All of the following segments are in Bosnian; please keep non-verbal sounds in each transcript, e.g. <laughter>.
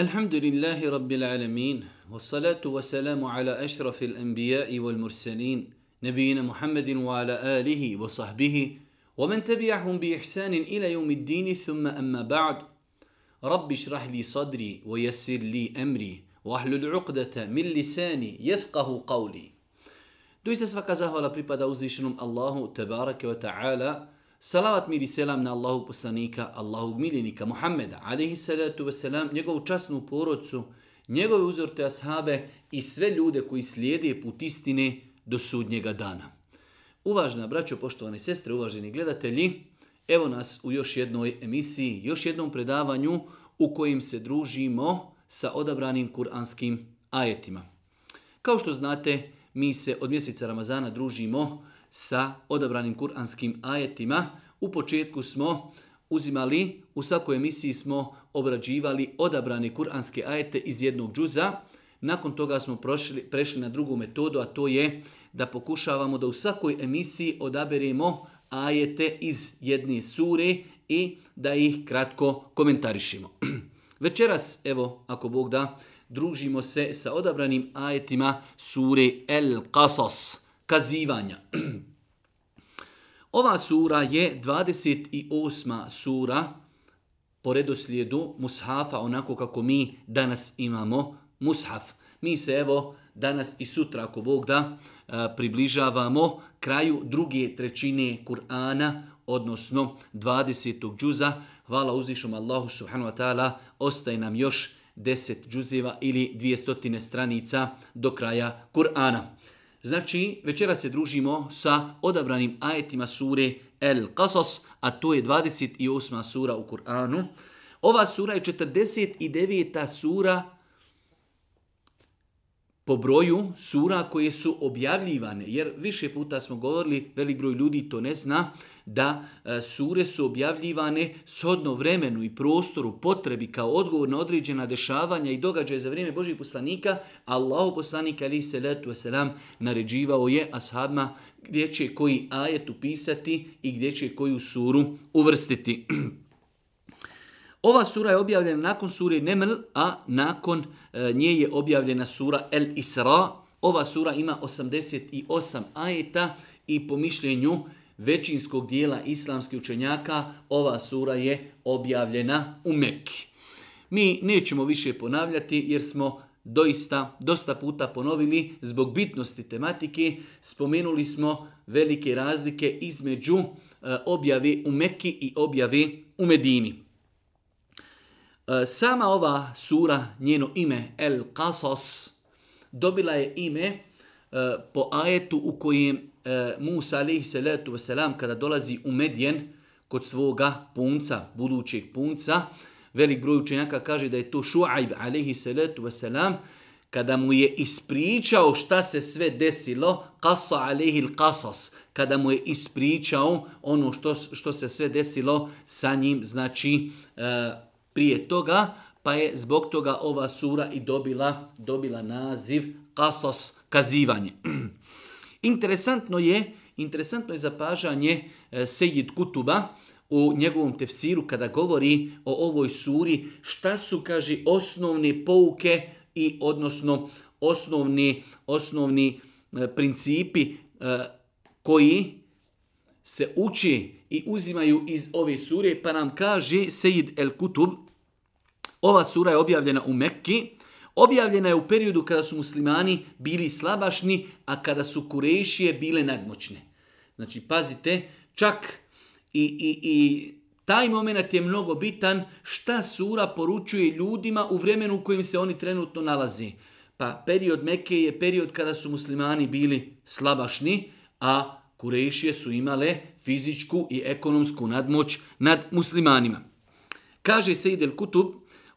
الحمد لله رب العالمين والصلاة والسلام على أشرف الأنبياء والمرسلين نبينا محمد وعلى آله وصحبه ومن تبعهم بإحسان إلى يوم الدين ثم أما بعد رب اشرح لي صدري ويسر لي أمري واحلل عقدة من لساني يفقه قولي Doista svaka زهوالا pripada uzvišenom الله تبارك وتعالى Salavat mir i selam na Allahu poslanika, Allahu miljenika Muhammeda, alihi salatu wasalam, njegovu časnu porodcu, njegove uzorte ashabe i sve ljude koji slijede put istine do sudnjega dana. Uvažena braćo, poštovane sestre, uvaženi gledatelji, evo nas u još jednoj emisiji, još jednom predavanju u kojim se družimo sa odabranim kuranskim ajetima. Kao što znate, mi se od mjeseca Ramazana družimo sa odabranim kuranskim ajetima. U početku smo uzimali, u svakoj emisiji smo obrađivali odabrane kuranske ajete iz jednog džuza. Nakon toga smo prošli, prešli na drugu metodu, a to je da pokušavamo da u svakoj emisiji odaberemo ajete iz jedne sure i da ih kratko komentarišimo. <clears throat> Večeras, evo, ako Bog da, družimo se sa odabranim ajetima sure El Qasas. El Qasas kazivanja. Ova sura je 28. sura po redoslijedu mushafa, onako kako mi danas imamo mushaf. Mi se evo danas i sutra, ako Bog da, eh, približavamo kraju druge trećine Kur'ana, odnosno 20. džuza. Hvala uzvišom Allahu subhanu wa ta'ala, ostaje nam još 10 džuzeva ili 200 stranica do kraja Kur'ana. Znači, večera se družimo sa odabranim ajetima sure El Qasas, a to je 28. sura u Kur'anu. Ova sura je 49. sura po broju sura koje su objavljivane, jer više puta smo govorili, velik broj ljudi to ne zna, da e, sure su objavljivane shodno vremenu i prostoru potrebi kao odgovor na određena dešavanja i događaje za vrijeme Božih poslanika, Allahu poslanika ali se letu selam naređivao je ashabima gdje će koji ajet upisati i gdje će koju suru uvrstiti. <clears throat> Ova sura je objavljena nakon sure Neml, a nakon e, nje je objavljena sura El Isra. Ova sura ima 88 ajeta i po mišljenju uh, većinskog dijela islamskih učenjaka, ova sura je objavljena u Mekki. Mi nećemo više ponavljati jer smo doista dosta puta ponovili zbog bitnosti tematike, spomenuli smo velike razlike između e, objave u Mekki i objave u Medini. E, sama ova sura, njeno ime El Qasas, dobila je ime e, po ajetu u kojem E, Musa alaihi salatu wasalam kada dolazi u Medjen kod svoga punca, budućeg punca, velik broj učenjaka kaže da je to Šuaib alaihi salatu wasalam kada mu je ispričao šta se sve desilo, kasa alaihi l'kasas, kada mu je ispričao ono što, što se sve desilo sa njim, znači e, prije toga, pa je zbog toga ova sura i dobila, dobila naziv kasas, kazivanje. <clears throat> Interesantno je, interesantno je zapažanje e, Sejid Kutuba u njegovom tefsiru kada govori o ovoj suri, šta su, kaže, osnovne pouke i odnosno osnovni, osnovni e, principi e, koji se uči i uzimaju iz ove sure, pa nam kaže Sejid El Kutub, ova sura je objavljena u Mekki, Objavljena je u periodu kada su muslimani bili slabašni, a kada su kurejšije bile nadmoćne. Znači, pazite, čak i, i, i taj moment je mnogo bitan šta sura poručuje ljudima u vremenu u kojim se oni trenutno nalazi. Pa period Mekke je period kada su muslimani bili slabašni, a kurejšije su imale fizičku i ekonomsku nadmoć nad muslimanima. Kaže Sejdel Kutub,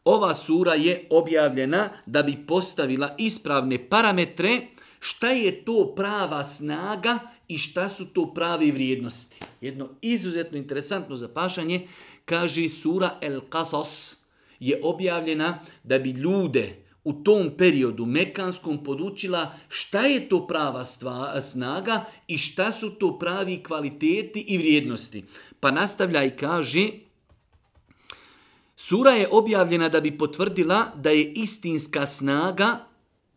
ova sura je objavljena da bi postavila ispravne parametre šta je to prava snaga i šta su to prave vrijednosti. Jedno izuzetno interesantno zapašanje, kaže sura El Qasas, je objavljena da bi ljude u tom periodu mekanskom podučila šta je to prava stva, snaga i šta su to pravi kvaliteti i vrijednosti. Pa nastavlja i kaže... Sura je objavljena da bi potvrdila da je istinska snaga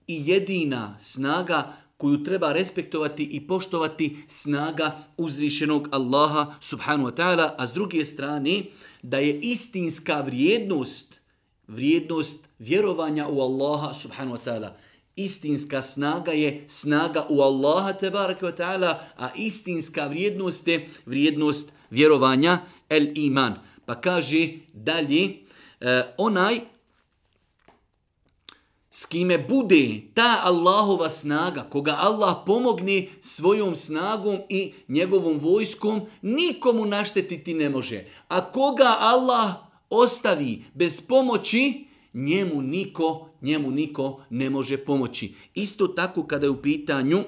i jedina snaga koju treba respektovati i poštovati snaga uzvišenog Allaha subhanu wa ta'ala, a s druge strane da je istinska vrijednost, vrijednost vjerovanja u Allaha subhanu wa ta'ala. Istinska snaga je snaga u Allaha tebarak wa ta'ala, a istinska vrijednost je vrijednost vjerovanja el iman. Pa kaže dalje, e, onaj s kime bude ta Allahova snaga, koga Allah pomogni svojom snagom i njegovom vojskom, nikomu naštetiti ne može. A koga Allah ostavi bez pomoći, njemu niko, njemu niko ne može pomoći. Isto tako kada je u pitanju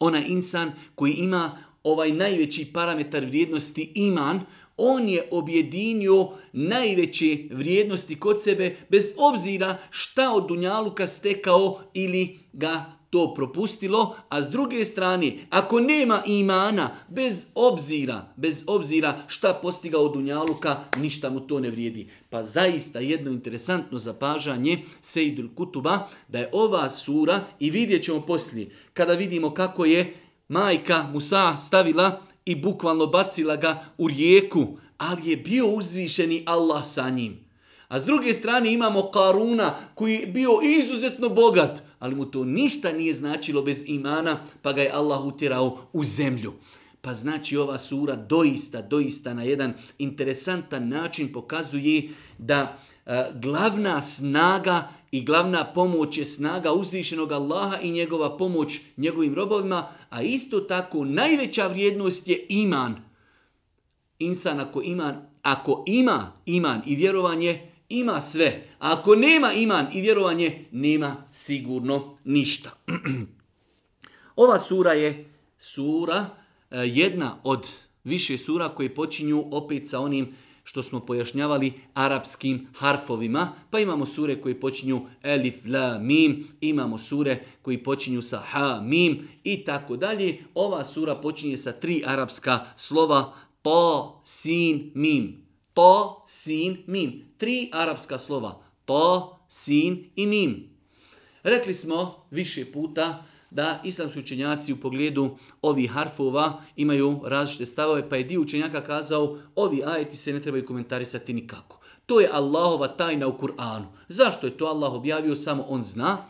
ona insan koji ima ovaj najveći parametar vrijednosti iman, on je objedinio najveće vrijednosti kod sebe bez obzira šta od Dunjaluka stekao ili ga to propustilo, a s druge strane, ako nema imana, bez obzira, bez obzira šta postigao Dunjaluka, ništa mu to ne vrijedi. Pa zaista jedno interesantno zapažanje Sejdul Kutuba, da je ova sura, i vidjet ćemo poslije, kada vidimo kako je majka Musa stavila i bukvalno bacila ga u rijeku, ali je bio uzvišeni Allah sa njim. A s druge strane imamo Karuna koji je bio izuzetno bogat, ali mu to ništa nije značilo bez imana, pa ga je Allah utjerao u zemlju. Pa znači ova sura doista, doista na jedan interesantan način pokazuje da e, glavna snaga i glavna pomoć je snaga uzvišenog Allaha i njegova pomoć njegovim robovima, a isto tako najveća vrijednost je iman. Insan ako ima, ako ima iman i vjerovanje, ima sve. A ako nema iman i vjerovanje, nema sigurno ništa. <clears throat> Ova sura je sura, e, jedna od više sura koje počinju opet sa onim vjerovanjem što smo pojašnjavali arapskim harfovima, pa imamo sure koji počinju elif, la, mim, imamo sure koji počinju sa ha, mim i tako dalje. Ova sura počinje sa tri arapska slova to, sin, mim. To, sin, mim. Tri arapska slova to, sin i mim. Rekli smo više puta da islamski učenjaci u pogledu ovih harfova imaju različite stavove, pa je dio učenjaka kazao ovi ajeti se ne trebaju komentarisati nikako. To je Allahova tajna u Kur'anu. Zašto je to Allah objavio, samo on zna.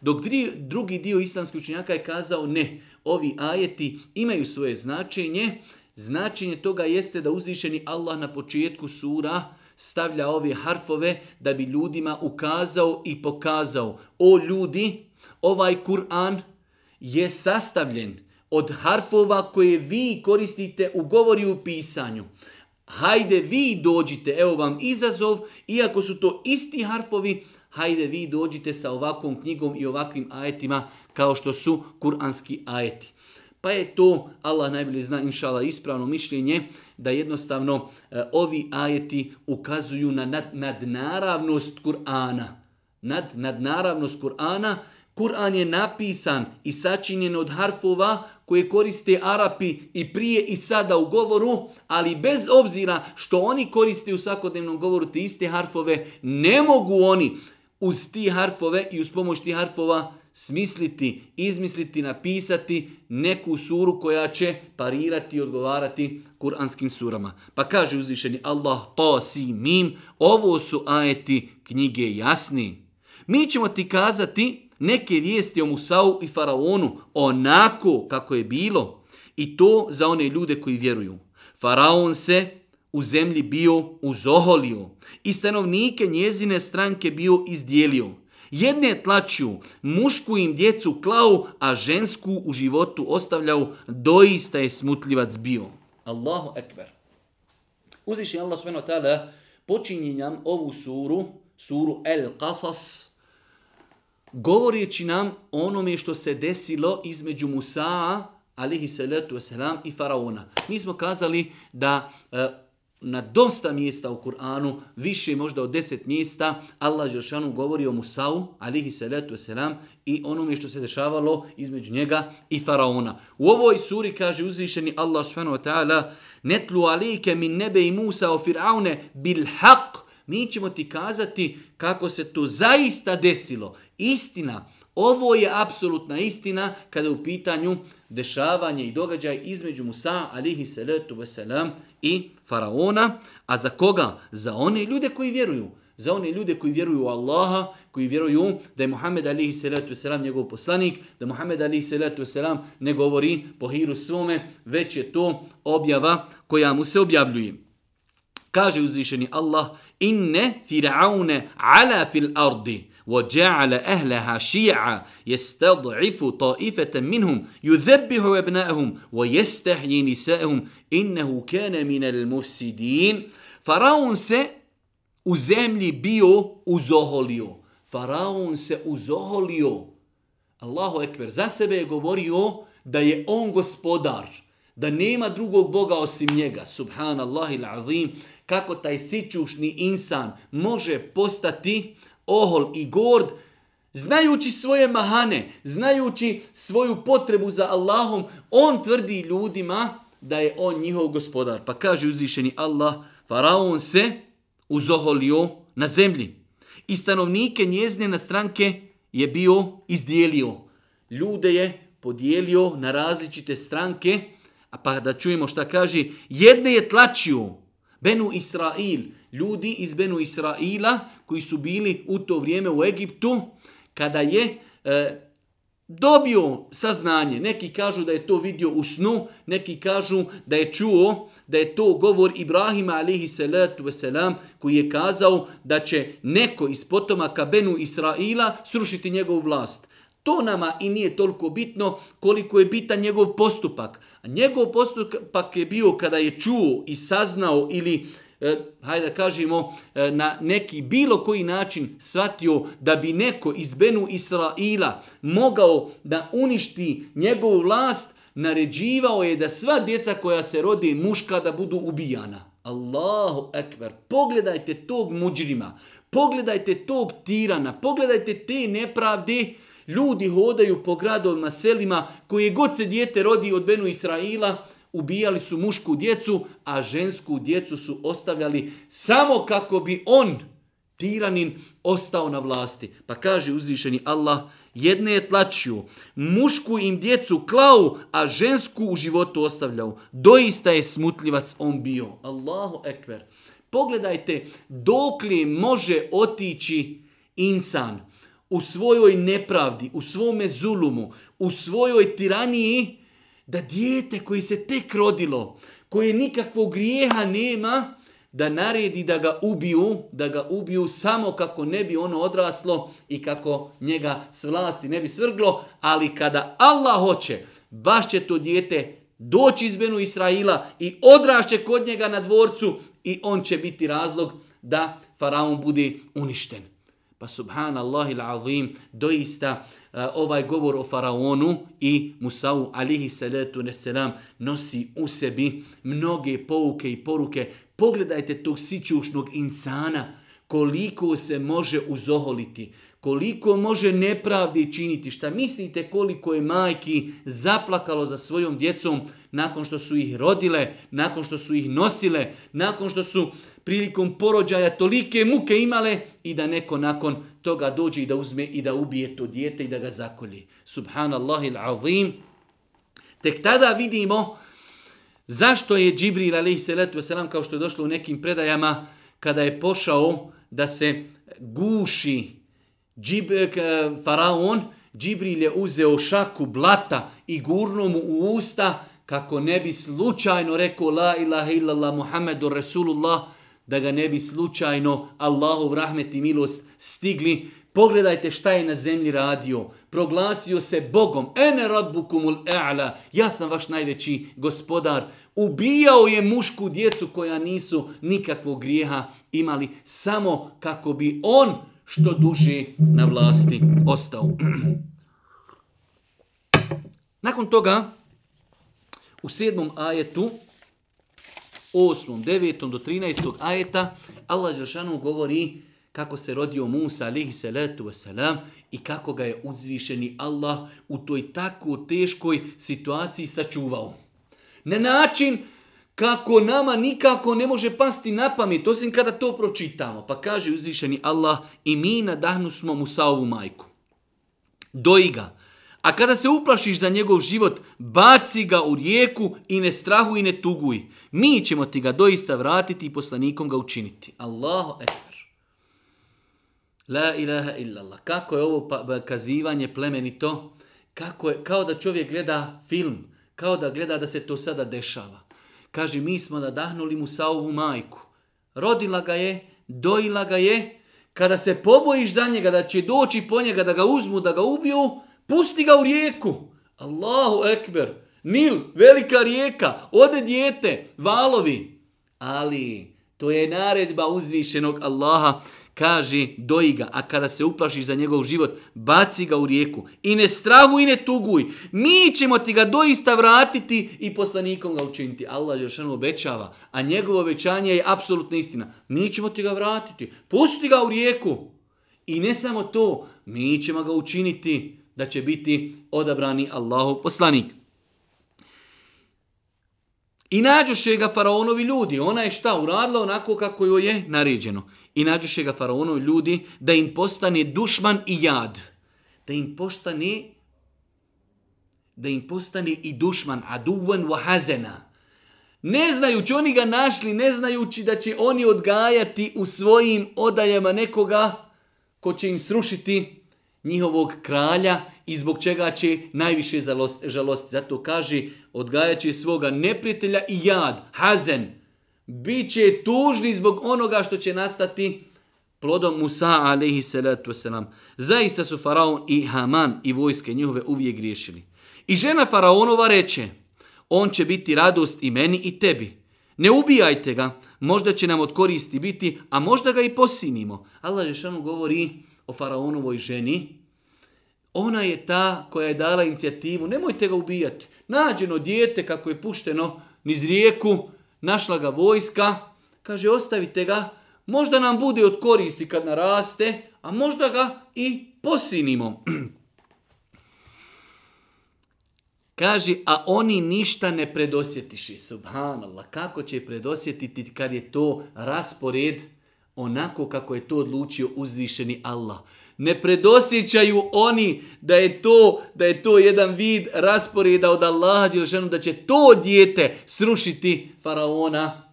Dok drugi dio islamskih učenjaka je kazao ne, ovi ajeti imaju svoje značenje. Značenje toga jeste da uzvišeni Allah na početku sura stavlja ove harfove da bi ljudima ukazao i pokazao o ljudi, ovaj Kur'an, je sastavljen od harfova koje vi koristite u govori u pisanju. Hajde vi dođite, evo vam izazov, iako su to isti harfovi, hajde vi dođite sa ovakvom knjigom i ovakvim ajetima kao što su kuranski ajeti. Pa je to, Allah najbolje zna, inšala, ispravno mišljenje, da jednostavno e, ovi ajeti ukazuju na nad, nadnaravnost Kur'ana. Nad, nadnaravnost Kur'ana, Kur'an je napisan i sačinjen od harfova koje koriste Arapi i prije i sada u govoru, ali bez obzira što oni koriste u svakodnevnom govoru te iste harfove, ne mogu oni uz ti harfove i uz pomoć ti harfova smisliti, izmisliti, napisati neku suru koja će parirati i odgovarati kuranskim surama. Pa kaže uzvišeni Allah, to si mim, ovo su ajeti knjige jasni. Mi ćemo ti kazati, neke vijesti o Musau i Faraonu onako kako je bilo i to za one ljude koji vjeruju. Faraon se u zemlji bio uzoholio i stanovnike njezine stranke bio izdijelio. Jedne tlačju, mušku im djecu klau, a žensku u životu ostavljao, doista je smutljivac bio. Allahu ekber. Uziši Allah sve počinjenjam ovu suru, suru El Qasas, govoreći nam onome što se desilo između Musa alihi salatu wasalam i Faraona. Mi smo kazali da e, na dosta mjesta u Kur'anu, više možda od deset mjesta, Allah Žešanu govori o Musau, alihi salatu wasalam, i onome što se dešavalo između njega i Faraona. U ovoj suri kaže uzvišeni Allah subhanahu wa ta'ala netlu alike min nebe i Musa o Firaune bil haqq mi ćemo ti kazati kako se to zaista desilo. Istina, ovo je apsolutna istina kada je u pitanju dešavanje i događaj između Musa alihi salatu wasalam i Faraona. A za koga? Za one ljude koji vjeruju. Za one ljude koji vjeruju u Allaha, koji vjeruju da je Muhammed alihi salatu wasalam njegov poslanik, da Muhammed alihi salatu wasalam ne govori po hiru svome, već je to objava koja mu se objavljuje. Kaže uzvišeni Allah, inne firaune ala fil ardi, wa ja'ala ahlaha shi'a yastad'ifu ta'ifatan minhum yudhabbihu abna'ahum wa yastahyi nisa'ahum innahu kana min al-mufsidin faraun se u zemlji bio uzoholio faraun se uzoholio Allahu ekber za sebe je govorio da je on gospodar da nema drugog boga osim njega subhanallahi al-azim kako taj sićušni insan može postati ohol i gord, znajući svoje mahane, znajući svoju potrebu za Allahom, on tvrdi ljudima da je on njihov gospodar. Pa kaže uzvišeni Allah, faraon se uzoholio na zemlji i stanovnike njezne na stranke je bio izdijelio. Ljude je podijelio na različite stranke, a pa da čujemo šta kaže, jedne je tlačio, Benu Israil, ljudi iz Benu Israila koji su bili u to vrijeme u Egiptu, kada je e, dobio saznanje, neki kažu da je to vidio u snu, neki kažu da je čuo da je to govor Ibrahima alihi salatu wasalam koji je kazao da će neko iz potomaka Benu Israila srušiti njegovu vlast. To nama i nije toliko bitno koliko je bitan njegov postupak. A njegov postupak je bio kada je čuo i saznao ili, eh, hajde da kažemo, eh, na neki bilo koji način shvatio da bi neko iz Benu Israila mogao da uništi njegovu vlast, naređivao je da sva djeca koja se rodi muška da budu ubijana. Allahu ekber, pogledajte tog muđrima, pogledajte tog tirana, pogledajte te nepravde, Ljudi hodaju po gradovima, selima, koje god se dijete rodi od Benu Israila, ubijali su mušku djecu, a žensku djecu su ostavljali samo kako bi on, tiranin, ostao na vlasti. Pa kaže uzvišeni Allah, jedne je tlačio, mušku im djecu klau, a žensku u životu ostavljao. Doista je smutljivac on bio. Allahu ekver. Pogledajte dokli može otići insan u svojoj nepravdi, u svome zulumu, u svojoj tiraniji, da dijete koje se tek rodilo, koje nikakvog grijeha nema, da naredi da ga ubiju, da ga ubiju samo kako ne bi ono odraslo i kako njega s vlasti ne bi svrglo, ali kada Allah hoće, baš će to dijete doći iz Benu Israila i odrašće kod njega na dvorcu i on će biti razlog da faraon bude uništen. Pa subhanallahil azim, doista uh, ovaj govor o faraonu i Musa'u alihi salatu selam nosi u sebi mnoge pouke i poruke. Pogledajte tog sićušnog insana, koliko se može uzoholiti, koliko može nepravdi činiti. Šta mislite koliko je majki zaplakalo za svojom djecom nakon što su ih rodile, nakon što su ih nosile, nakon što su uh, prilikom porođaja tolike muke imale i da neko nakon toga dođe i da uzme i da ubije to dijete i da ga zakolje. Subhanallah il azim. Tek tada vidimo zašto je Džibril alaihi salatu wasalam kao što je došlo u nekim predajama kada je pošao da se guši Džib, eh, faraon, Džibril je uzeo šaku blata i gurnuo mu u usta kako ne bi slučajno rekao la ilaha illallah muhammedu rasulullah da ga ne bi slučajno Allahov rahmet i milost stigli. Pogledajte šta je na zemlji radio. Proglasio se Bogom. Ene rabbukum e'la. Ja sam vaš najveći gospodar. Ubijao je mušku djecu koja nisu nikakvog grijeha imali. Samo kako bi on što duže na vlasti ostao. <clears throat> Nakon toga, u sedmom ajetu, 8. 9. do 13. ajeta Allah Đeršanu govori kako se rodio Musa alihi salatu wasalam i kako ga je uzvišeni Allah u toj tako teškoj situaciji sačuvao. Na način kako nama nikako ne može pasti na pamet, osim kada to pročitamo. Pa kaže uzvišeni Allah i mi nadahnu smo Musaovu majku. Doji ga. A kada se uplašiš za njegov život, baci ga u rijeku i ne strahuj i ne tuguj. Mi ćemo ti ga doista vratiti i poslanikom ga učiniti. Allahu ekber. La ilaha illallah. Kako je ovo pa, pa, kazivanje plemenito? Kako je, kao da čovjek gleda film, kao da gleda da se to sada dešava. Kaže, mi smo nadahnuli mu sa ovu majku. Rodila ga je, dojila ga je. Kada se pobojiš za njega, da će doći po njega, da ga uzmu, da ga ubiju, pusti ga u rijeku. Allahu ekber, Nil, velika rijeka, ode dijete, valovi. Ali to je naredba uzvišenog Allaha, kaže doji ga, a kada se uplašiš za njegov život, baci ga u rijeku i ne strahu i ne tuguj. Mi ćemo ti ga doista vratiti i poslanikom ga učiniti. Allah Žešan obećava, a njegovo obećanje je apsolutna istina. Mi ćemo ti ga vratiti, pusti ga u rijeku i ne samo to, mi ćemo ga učiniti učiniti da će biti odabrani Allahov poslanik. I nađuše ga faraonovi ljudi. Ona je šta uradila onako kako joj je naređeno. I nađuše ga faraonovi ljudi da im postane dušman i jad. Da im postane da im postane i dušman, a duvan wahazena. Ne znajući, oni ga našli, ne znajući da će oni odgajati u svojim odajama nekoga ko će im srušiti njihovog kralja i zbog čega će najviše žalosti. Zato kaže, odgajat će svoga neprijatelja i jad, hazen, bit će tužni zbog onoga što će nastati plodom Musa, alaihi salatu wasalam. Zaista su faraon i Haman i vojske njihove uvijek griješili. I žena faraonova reče, on će biti radost i meni i tebi. Ne ubijajte ga, možda će nam od koristi biti, a možda ga i posinimo. Allah Žešanu govori, govori, o faraonovoj ženi, ona je ta koja je dala inicijativu, nemojte ga ubijati. Nađeno dijete kako je pušteno niz rijeku, našla ga vojska, kaže ostavite ga, možda nam bude od koristi kad naraste, a možda ga i posinimo. <clears throat> Kaže, a oni ništa ne predosjetiši. Subhanallah, kako će predosjetiti kad je to raspored uh, onako kako je to odlučio uzvišeni Allah. Ne predosjećaju oni da je to da je to jedan vid rasporeda od Allaha Đelšanu, da će to dijete srušiti faraona,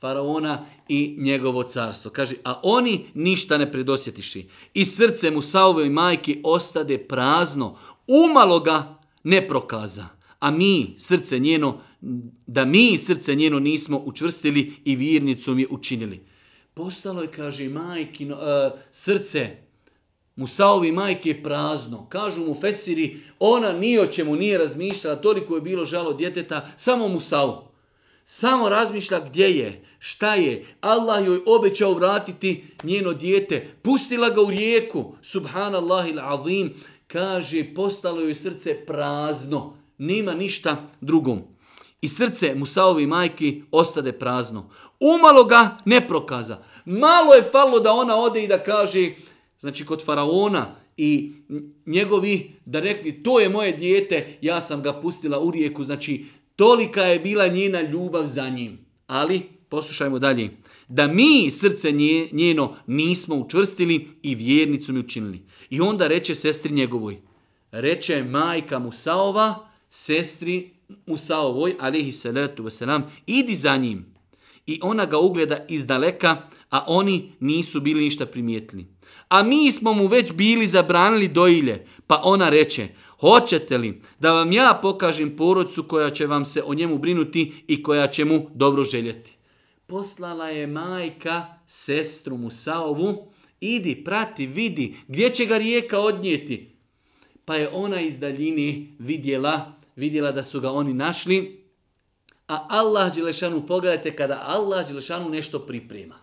faraona i njegovo carstvo. Kaže, a oni ništa ne predosjetiši. I srce mu sa ovoj majki ostade prazno. Umalo ga ne prokaza. A mi srce njeno, da mi srce njeno nismo učvrstili i virnicom je učinili postalo je, kaže, majkino, uh, srce Musaovi majke prazno. Kažu mu Fesiri, ona ni o čemu nije razmišljala, toliko je bilo žalo djeteta, samo Musao. Samo razmišlja gdje je, šta je. Allah joj obećao vratiti njeno dijete. Pustila ga u rijeku. Subhanallah il azim. Kaže, postalo joj srce prazno. Nima ništa drugom. I srce Musaovi majke ostade prazno. Umalo ga ne prokaza. Malo je falo da ona ode i da kaže, znači kod faraona i njegovi, da rekli, to je moje dijete, ja sam ga pustila u rijeku, znači tolika je bila njena ljubav za njim. Ali, poslušajmo dalje, da mi srce njeno nismo učvrstili i vjernicu mi učinili. I onda reče sestri njegovoj, reče majka Musaova, sestri Musaovoj, alihi salatu wasalam, idi za njim, i ona ga ugleda izdaleka, a oni nisu bili ništa primijetili. A mi smo mu već bili zabranili doilje, pa ona reče, hoćete li da vam ja pokažem porodcu koja će vam se o njemu brinuti i koja će mu dobro željeti. Poslala je majka sestru Musaovu, idi, prati, vidi, gdje će ga rijeka odnijeti? Pa je ona iz daljine vidjela, vidjela da su ga oni našli, A Allah Đelešanu, pogledajte kada Allah Đelešanu nešto priprema.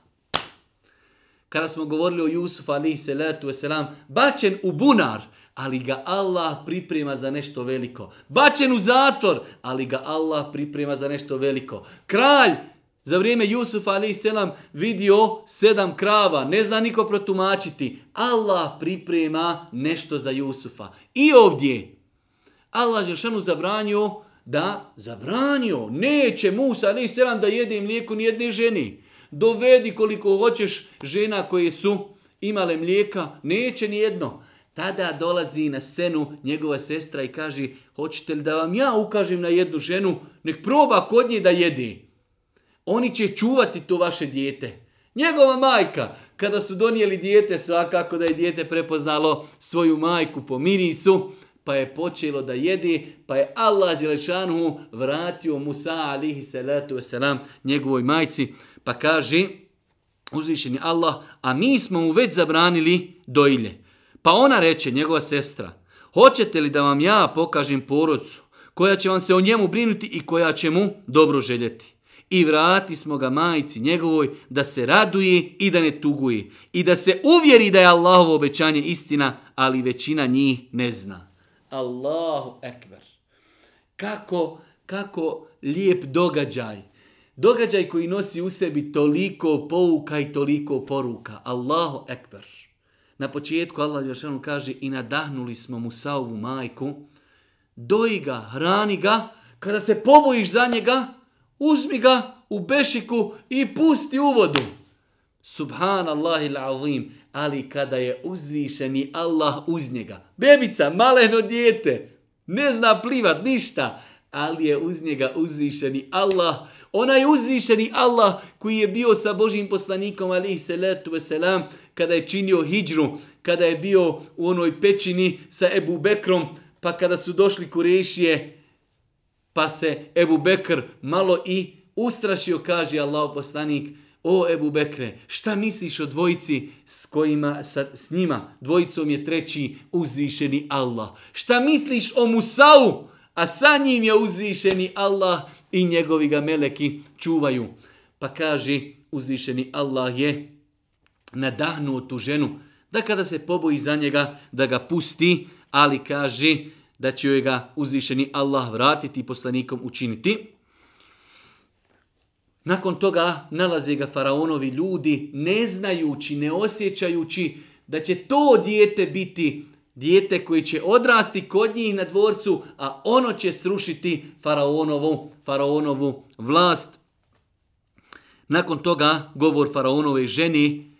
Kada smo govorili o Jusuf alihi salatu wasalam, bačen u bunar, ali ga Allah priprema za nešto veliko. Bačen u zatvor, ali ga Allah priprema za nešto veliko. Kralj za vrijeme Jusuf alihi salam vidio sedam krava, ne zna niko protumačiti. Allah priprema nešto za Jusufa. I ovdje, Allah Đelešanu zabranio Jusufa da zabranio, neće Musa, ne selam da jede mlijeko ni jedne ženi. Dovedi koliko hoćeš žena koje su imale mlijeka, neće ni jedno. Tada dolazi na senu njegova sestra i kaže, hoćete li da vam ja ukažem na jednu ženu, nek proba kod nje da jede. Oni će čuvati to vaše dijete. Njegova majka, kada su donijeli dijete, svakako da je dijete prepoznalo svoju majku po mirisu, pa je počelo da jede, pa je Allah Đelešanu vratio Musa alihi salatu wasalam njegovoj majci, pa kaže uzvišeni Allah, a mi smo mu već zabranili dojlje. Pa ona reče, njegova sestra, hoćete li da vam ja pokažem porodcu koja će vam se o njemu brinuti i koja će mu dobro željeti? I vrati smo ga majici njegovoj da se raduje i da ne tuguje i da se uvjeri da je Allahovo obećanje istina, ali većina njih ne zna. Allahu ekber. Kako, kako lijep događaj. Događaj koji nosi u sebi toliko pouka i toliko poruka. Allahu ekber. Na početku Allah Jeršanu kaže i nadahnuli smo Musaovu majku. Doji ga, hrani ga. Kada se pobojiš za njega, uzmi ga u bešiku i pusti u vodu. Subhanallahil azim. Ali kada je uzvišeni Allah uz njega. Bebica, maleno dijete. Ne zna plivat ništa. Ali je uz njega uzvišeni Allah. Onaj uzvišeni Allah koji je bio sa Božim poslanikom alihi salatu wasalam kada je činio hijđru, kada je bio u onoj pećini sa Ebu Bekrom, pa kada su došli kurešije, pa se Ebu Bekr malo i ustrašio, kaže Allah poslanik, O Ebu Bekre, šta misliš o dvojici s kojima sa, s njima? Dvojicom je treći uzvišeni Allah. Šta misliš o Musau? A sa njim je uzvišeni Allah i njegovi ga meleki čuvaju. Pa kaže, uzvišeni Allah je nadahnuo tu ženu da kada se poboji za njega da ga pusti, ali kaže da će joj ga uzvišeni Allah vratiti i poslanikom učiniti. Nakon toga nalaze ga faraonovi ljudi, ne znajući, ne osjećajući da će to dijete biti dijete koje će odrasti kod njih na dvorcu, a ono će srušiti faraonovu, faraonovu vlast. Nakon toga govor faraonove ženi,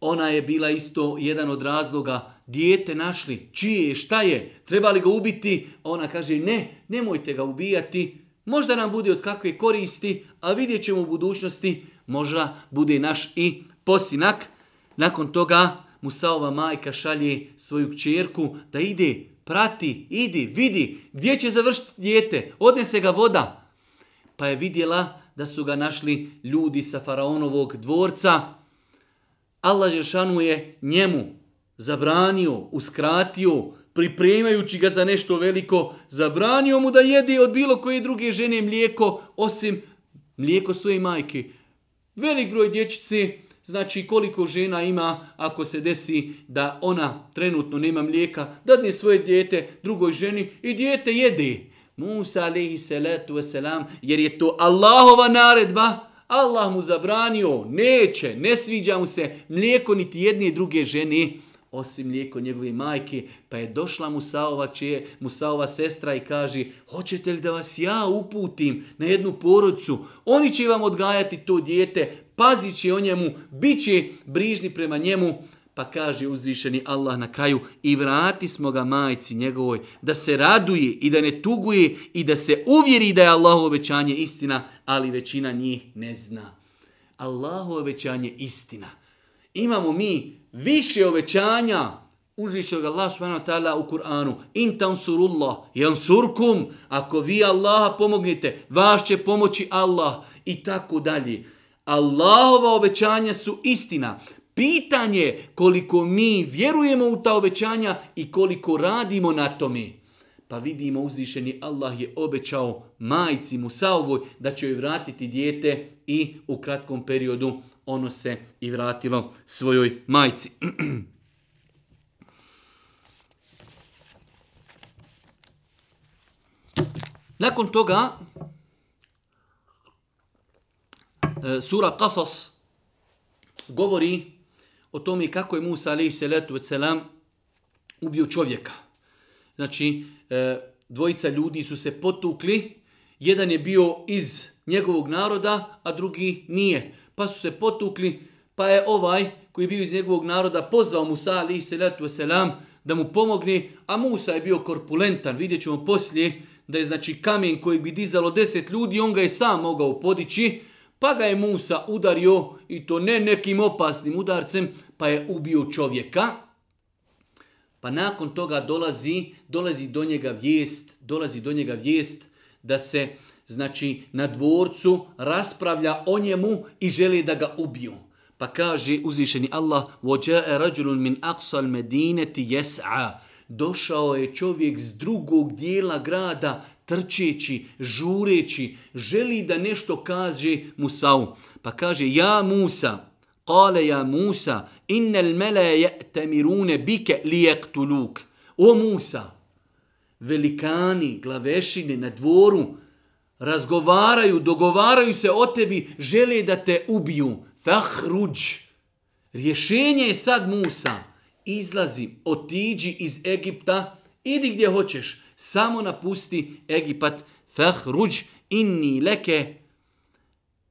ona je bila isto jedan od razloga dijete našli, čije je, šta je, treba li ga ubiti? Ona kaže, ne, nemojte ga ubijati, Možda nam bude od kakve koristi, a vidjet ćemo u budućnosti, možda bude naš i posinak. Nakon toga Musaova majka šalje svoju čerku da ide, prati, idi, vidi gdje će završiti djete, odnese ga voda. Pa je vidjela da su ga našli ljudi sa faraonovog dvorca. Allah Žešanu je njemu zabranio, uskratio, uskratio, pripremajući ga za nešto veliko, zabranio mu da jede od bilo koje druge žene mlijeko, osim mlijeko svoje majke. Velik broj dječice, znači koliko žena ima ako se desi da ona trenutno nema mlijeka, dadne svoje dijete drugoj ženi i dijete jede. Musa alaihi salatu wasalam, jer je to Allahova naredba, Allah mu zabranio, neće, ne sviđa mu se mlijeko niti jedne druge žene osim mlijeko njegove majke, pa je došla Musaova, čije, Musaova sestra i kaže, hoćete li da vas ja uputim na jednu porodcu? Oni će vam odgajati to dijete, pazit će o njemu, bit će brižni prema njemu, pa kaže uzvišeni Allah na kraju i vrati smo ga majci njegovoj da se raduje i da ne tuguje i da se uvjeri da je Allahu obećanje istina, ali većina njih ne zna. Allahu obećanje istina imamo mi više obećanja uzvišnjog Allah subhanahu wa ta'ala u Kur'anu. In tansurullah, jansurkum, ako vi Allaha pomognite, vaš će pomoći Allah i tako dalje. Allahova obećanja su istina. Pitanje koliko mi vjerujemo u ta obećanja i koliko radimo na tome. Pa vidimo uzvišeni Allah je obećao majci Musaovoj da će joj vratiti dijete i u kratkom periodu ono se i vratilo svojoj majci. <clears throat> Nakon toga, e, sura Qasas govori o tome kako je Musa alaihi salatu wa salam ubio čovjeka. Znači, e, dvojica ljudi su se potukli, jedan je bio iz njegovog naroda, a drugi nije pa su se potukli, pa je ovaj koji je bio iz njegovog naroda pozvao Musa alaihi salatu wasalam da mu pomogne, a Musa je bio korpulentan, vidjet ćemo poslije da je znači kamen koji bi dizalo deset ljudi, on ga je sam mogao podići, pa ga je Musa udario i to ne nekim opasnim udarcem, pa je ubio čovjeka. Pa nakon toga dolazi, dolazi do njega vijest, dolazi do njega vijest da se... E, znači na dvorcu raspravlja o njemu i želi da ga ubiju. Pa kaže uzvišeni Allah, وَجَاءَ رَجُلٌ مِنْ أَقْصَ الْمَدِينَةِ يَسْعَ Došao je čovjek s drugog dijela grada, trčeći, žureći, želi da nešto kaže Musau. Pa kaže, ja Musa, kale ja Musa, innel mele je temirune bike li O Musa, velikani, glavešine na dvoru, razgovaraju, dogovaraju se o tebi, žele da te ubiju. Fahruđ. Rješenje je sad Musa. Izlazi, otiđi iz Egipta, idi gdje hoćeš, samo napusti Egipat. Fahruđ inni leke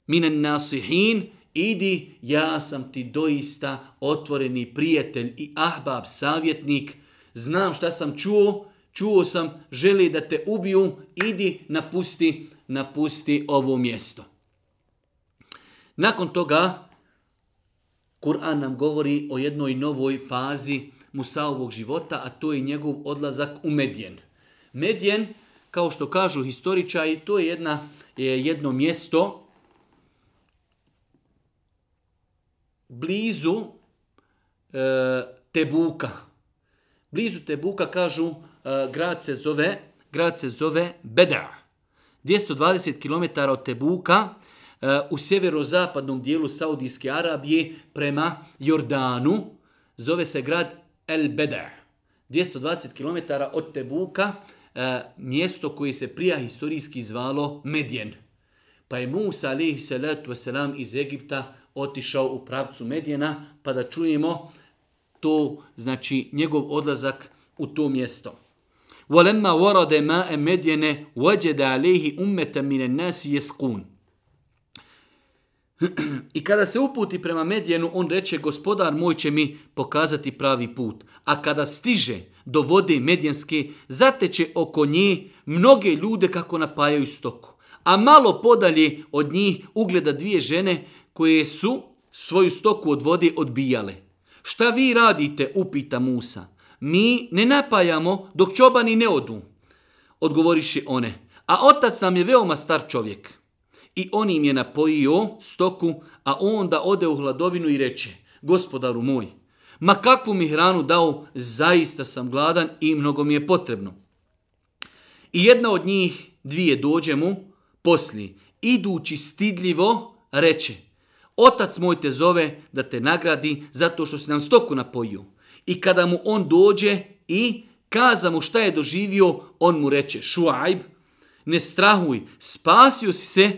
minen nasihin. Idi, ja sam ti doista otvoreni prijatelj i ahbab, savjetnik. Znam šta sam čuo, čuo sam, želi da te ubiju, idi, napusti Egipat napusti ovo mjesto. Nakon toga, Kur'an nam govori o jednoj novoj fazi Musaovog života, a to je njegov odlazak u Medjen. Medjen, kao što kažu historičari, to je jedna, je jedno mjesto blizu e, Tebuka. Blizu Tebuka, kažu, e, grad se zove, grad se zove Bedar. 220 km od Tebuka eh, u sjeverozapadnom dijelu Saudijske Arabije prema Jordanu. Zove se grad El Beder. 220 km od Tebuka eh, mjesto koje se prija historijski zvalo Medjen. Pa je Musa alaihi salatu wasalam iz Egipta otišao u pravcu Medjena pa da čujemo to znači njegov odlazak u to mjesto. وَلَمَّا وَرَدَ مَا أَمَدْيَنَ وَجَدَ عَلَيْهِ أُمَّةً مِنَ النَّاسِ يَسْقُونَ I kada se uputi prema Medjenu, on reče, gospodar moj će mi pokazati pravi put. A kada stiže do vode Medjenske, zateće oko nje mnoge ljude kako napajaju stoku. A malo podalje od njih ugleda dvije žene koje su svoju stoku od vode odbijale. Šta vi radite, upita Musa mi ne napajamo dok čobani ne odu, odgovoriše one. A otac nam je veoma star čovjek i on im je napojio stoku, a onda ode u hladovinu i reče, gospodaru moj, ma kakvu mi hranu dao, zaista sam gladan i mnogo mi je potrebno. I jedna od njih, dvije dođe mu, posli, idući stidljivo, reče, otac moj te zove da te nagradi zato što si nam stoku napojio i kada mu on dođe i kaza mu šta je doživio, on mu reče, šuajb, ne strahuj, spasio si se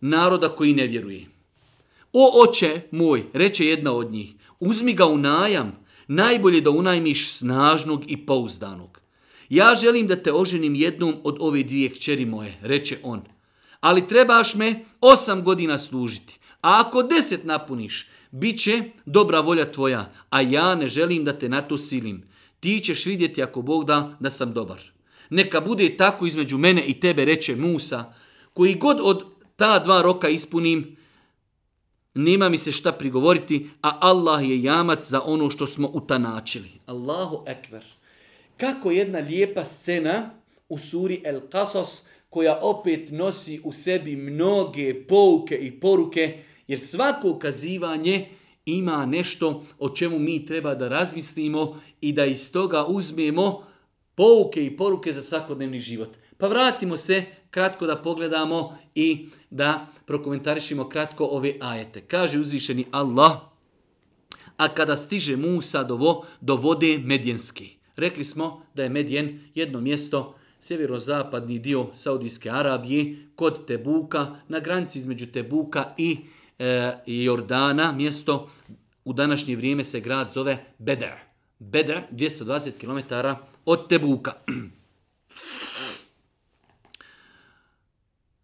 naroda koji ne vjeruje. O oče moj, reče jedna od njih, uzmi ga u najam, najbolje da unajmiš snažnog i pouzdanog. Ja želim da te oženim jednom od ove dvije kćeri moje, reče on. Ali trebaš me osam godina služiti. A ako deset napuniš, Biće dobra volja tvoja, a ja ne želim da te na to silim. Ti ćeš vidjeti ako Bog da, da sam dobar. Neka bude tako između mene i tebe, reče Musa, koji god od ta dva roka ispunim, nema mi se šta prigovoriti, a Allah je jamac za ono što smo utanačili. Allahu ekver. Kako jedna lijepa scena u suri El Kasos, koja opet nosi u sebi mnoge pouke i poruke, Jer svako ukazivanje ima nešto o čemu mi treba da razmislimo i da iz toga uzmemo pouke i poruke za svakodnevni život. Pa vratimo se kratko da pogledamo i da prokomentarišimo kratko ove ajete. Kaže uzvišeni Allah, a kada stiže Musa do, vo, do vode Medjenski. Rekli smo da je Medjen jedno mjesto, sjeverozapadni dio Saudijske Arabije, kod Tebuka, na granici između Tebuka i Medjenski e, Jordana, mjesto u današnje vrijeme se grad zove Beder. Beder, 220 km od Tebuka.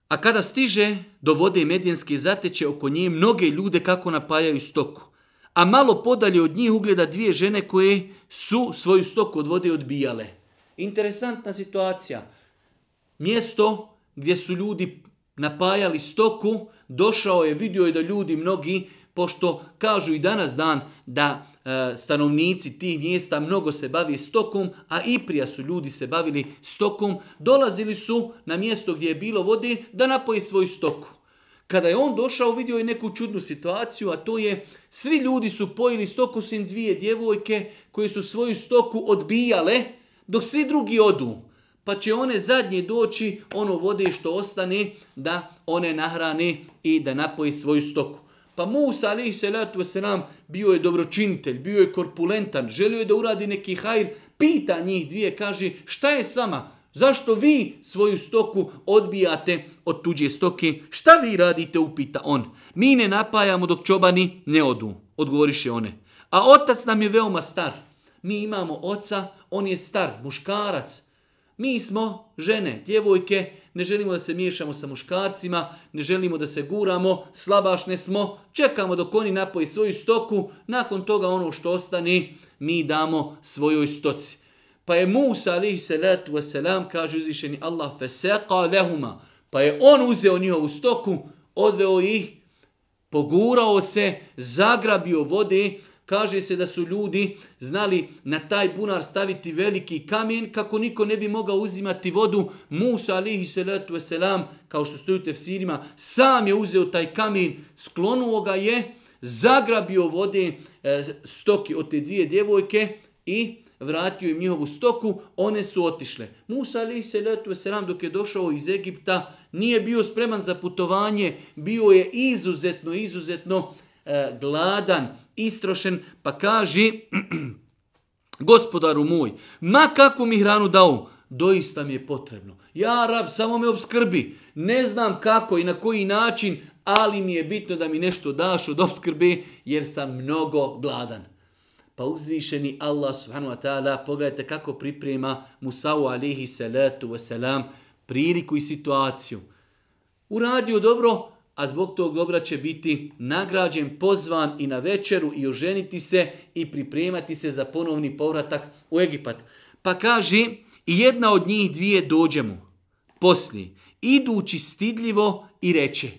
A kada stiže do vode Medijenske zateče oko nje mnoge ljude kako napajaju stoku. A malo podalje od njih ugleda dvije žene koje su svoju stoku od vode odbijale. Interesantna situacija. Mjesto gdje su ljudi napajali stoku, došao je, vidio je da ljudi mnogi, pošto kažu i danas dan da e, stanovnici tih mjesta mnogo se bavi stokom, a i prija su ljudi se bavili stokom, dolazili su na mjesto gdje je bilo vode da napoje svoju stoku. Kada je on došao, vidio je neku čudnu situaciju, a to je svi ljudi su pojili stoku sin dvije djevojke koje su svoju stoku odbijale dok svi drugi odu pa će one zadnje doći ono vode što ostane da one nahrane i da napoji svoju stoku. Pa Musa alaih salatu wasalam bio je dobročinitelj, bio je korpulentan, želio je da uradi neki hajr, pita njih dvije, kaže šta je s vama? Zašto vi svoju stoku odbijate od tuđe stoke? Šta vi radite, upita on. Mi ne napajamo dok čobani ne odu, odgovoriše one. A otac nam je veoma star. Mi imamo oca, on je star, muškarac, Mi smo žene, djevojke, ne želimo da se miješamo sa muškarcima, ne želimo da se guramo, slabašne smo, čekamo dok oni napoji svoju stoku, nakon toga ono što ostane, mi damo svojoj stoci. Pa je Musa, alihi salatu wasalam, kaže uzvišeni Allah, feseqa lehuma, pa je on uzeo njihovu stoku, odveo ih, pogurao se, zagrabio vode, kaže se da su ljudi znali na taj bunar staviti veliki kamen kako niko ne bi mogao uzimati vodu. Musa alihi salatu selam kao što stoju u tefsirima, sam je uzeo taj kamen, sklonuo ga je, zagrabio vode e, stoki od te dvije djevojke i vratio im njihovu stoku, one su otišle. Musa alihi salatu selam dok je došao iz Egipta, nije bio spreman za putovanje, bio je izuzetno, izuzetno e, gladan, istrošen, pa kaže, <clears throat> gospodaru moj, ma kakvu mi hranu dao, doista mi je potrebno. Ja, rab, samo me obskrbi. Ne znam kako i na koji način, ali mi je bitno da mi nešto daš od obskrbe, jer sam mnogo gladan. Pa uzvišeni Allah subhanahu wa ta'ala, pogledajte kako priprema Musa'u alihi salatu wa salam priliku i situaciju. Uradio dobro, a zbog tog dobra će biti nagrađen, pozvan i na večeru i oženiti se i pripremati se za ponovni povratak u Egipat. Pa kaže, jedna od njih dvije dođemo poslije, idući stidljivo i reče.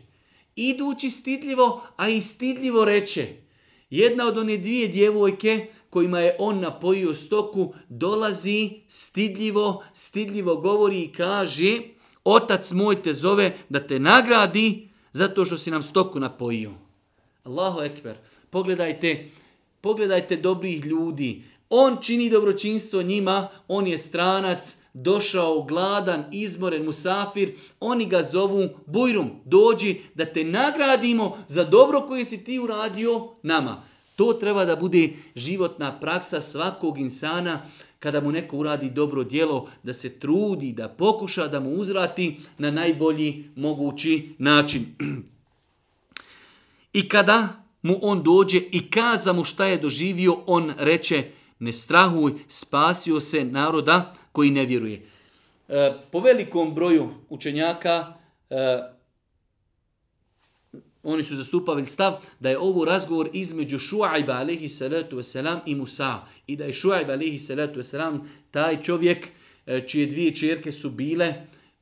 Idući stidljivo, a i stidljivo reče. Jedna od one dvije djevojke kojima je on napojio stoku, dolazi stidljivo, stidljivo govori i kaže, otac moj te zove da te nagradi, zato što si nam stoku napojio. Allahu ekber. Pogledajte, pogledajte dobrih ljudi. On čini dobročinstvo njima, on je stranac, došao gladan, izmoren, musafir, oni ga zovu bujrum, dođi da te nagradimo za dobro koje si ti uradio nama. To treba da bude životna praksa svakog insana, kada mu neko uradi dobro dijelo, da se trudi, da pokuša da mu uzrati na najbolji mogući način. <clears throat> I kada mu on dođe i kaza mu šta je doživio, on reče, ne strahuj, spasio se naroda koji ne vjeruje. E, po velikom broju učenjaka, e, oni su zastupavali stav da je ovo razgovor između Šuajba alaihi salatu wasalam i Musa. I da je Šuajba alaihi salatu wasalam taj čovjek e, čije dvije čerke su bile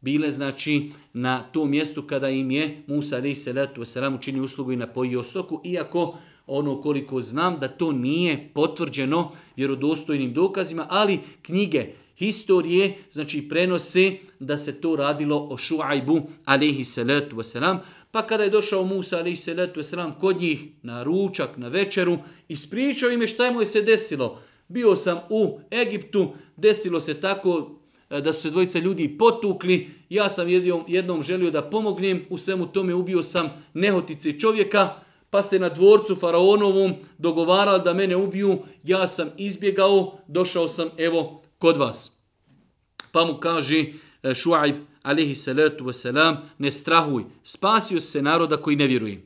bile znači na tom mjestu kada im je Musa alaihi salatu wasalam učinio uslugu i napojio stoku, iako ono koliko znam da to nije potvrđeno vjerodostojnim dokazima, ali knjige historije znači prenose da se to radilo o Šuajbu alaihi salatu wasalam, Pa kada je došao Musa ali se letu sram kod njih na ručak, na večeru, ispričao im je šta mu je se desilo. Bio sam u Egiptu, desilo se tako e, da su se dvojica ljudi potukli, ja sam jednom želio da pomognem, u svemu tome ubio sam nehotice čovjeka, pa se na dvorcu faraonovom dogovarali da mene ubiju, ja sam izbjegao, došao sam evo kod vas. Pa mu kaže, Eh, Šuaib, alihi salatu wasalam, ne strahuj, spasio se naroda koji ne vjeruje.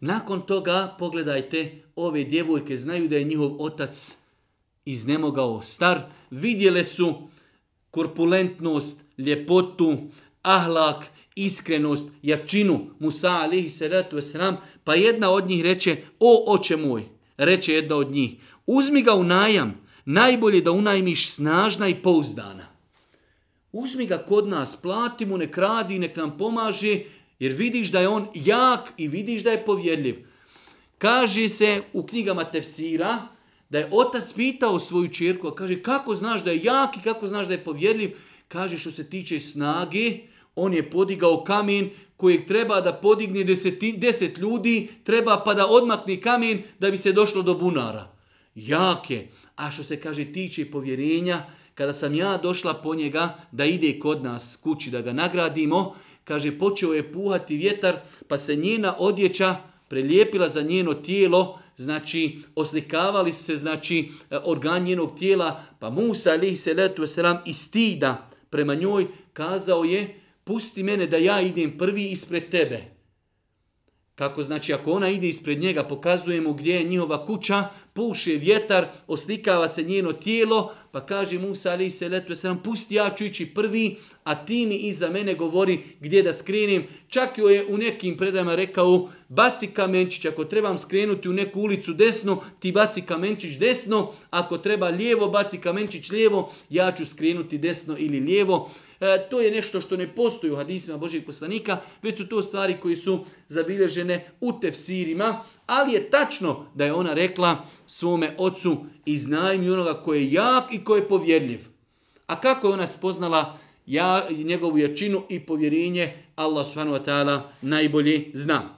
Nakon toga, pogledajte, ove djevojke znaju da je njihov otac iznemogao star, vidjele su korpulentnost, ljepotu, ahlak, iskrenost, jačinu Musa alihi salatu wasalam, pa jedna od njih reče, o oče moj, reče jedna od njih, uzmi ga u najam, najbolje da unajmiš snažna i pouzdana uzmi ga kod nas, plati mu, nek radi, nek nam pomaže, jer vidiš da je on jak i vidiš da je povjedljiv. Kaže se u knjigama Tefsira da je otac pitao svoju čirku, a kaže kako znaš da je jak i kako znaš da je povjedljiv, kaže što se tiče snage, on je podigao kamen kojeg treba da podigne deseti, deset ljudi, treba pa da odmakne kamen da bi se došlo do bunara. Jake. A što se kaže tiče povjerenja, povjerenja, kada sam ja došla po njega da ide kod nas kući da ga nagradimo, kaže, počeo je puhati vjetar, pa se njena odjeća prelijepila za njeno tijelo, znači oslikavali se znači e, organ njenog tijela, pa Musa alihi salatu wasalam istida prema njoj, kazao je, pusti mene da ja idem prvi ispred tebe. Kako znači, ako ona ide ispred njega, pokazuje mu gdje je njihova kuća, puše vjetar, oslikava se njeno tijelo, Pa kaže Musa alaihi salatu wasalam, pusti ja ću ići prvi, a ti mi iza mene govori gdje da skrenim. Čak joj je u nekim predajama rekao, baci kamenčić, ako trebam skrenuti u neku ulicu desno, ti baci kamenčić desno, ako treba lijevo, baci kamenčić lijevo, ja ću skrenuti desno ili lijevo. E, to je nešto što ne postoji u hadisima Božijeg poslanika, već su to stvari koji su zabilježene u tefsirima, ali je tačno da je ona rekla svome ocu, iznajmi onoga koji je jak i koji je povjerljiv. A kako je ona spoznala ja njegovu jačinu i povjerenje Allah subhanahu wa ta'ala najbolje zna.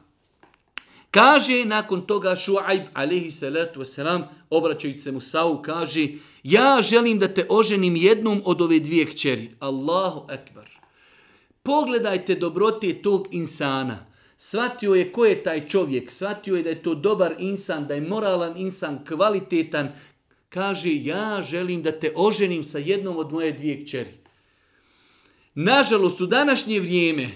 Kaže nakon toga Šuajb alaihi salatu wasalam obraćajući se Musavu kaže ja želim da te oženim jednom od ove dvije kćeri. Allahu akbar. Pogledajte dobrote tog insana. Svatio je ko je taj čovjek, svatio je da je to dobar insan, da je moralan insan, kvalitetan. Kaže, ja želim da te oženim sa jednom od moje dvije kćeri. Nažalost, u današnje vrijeme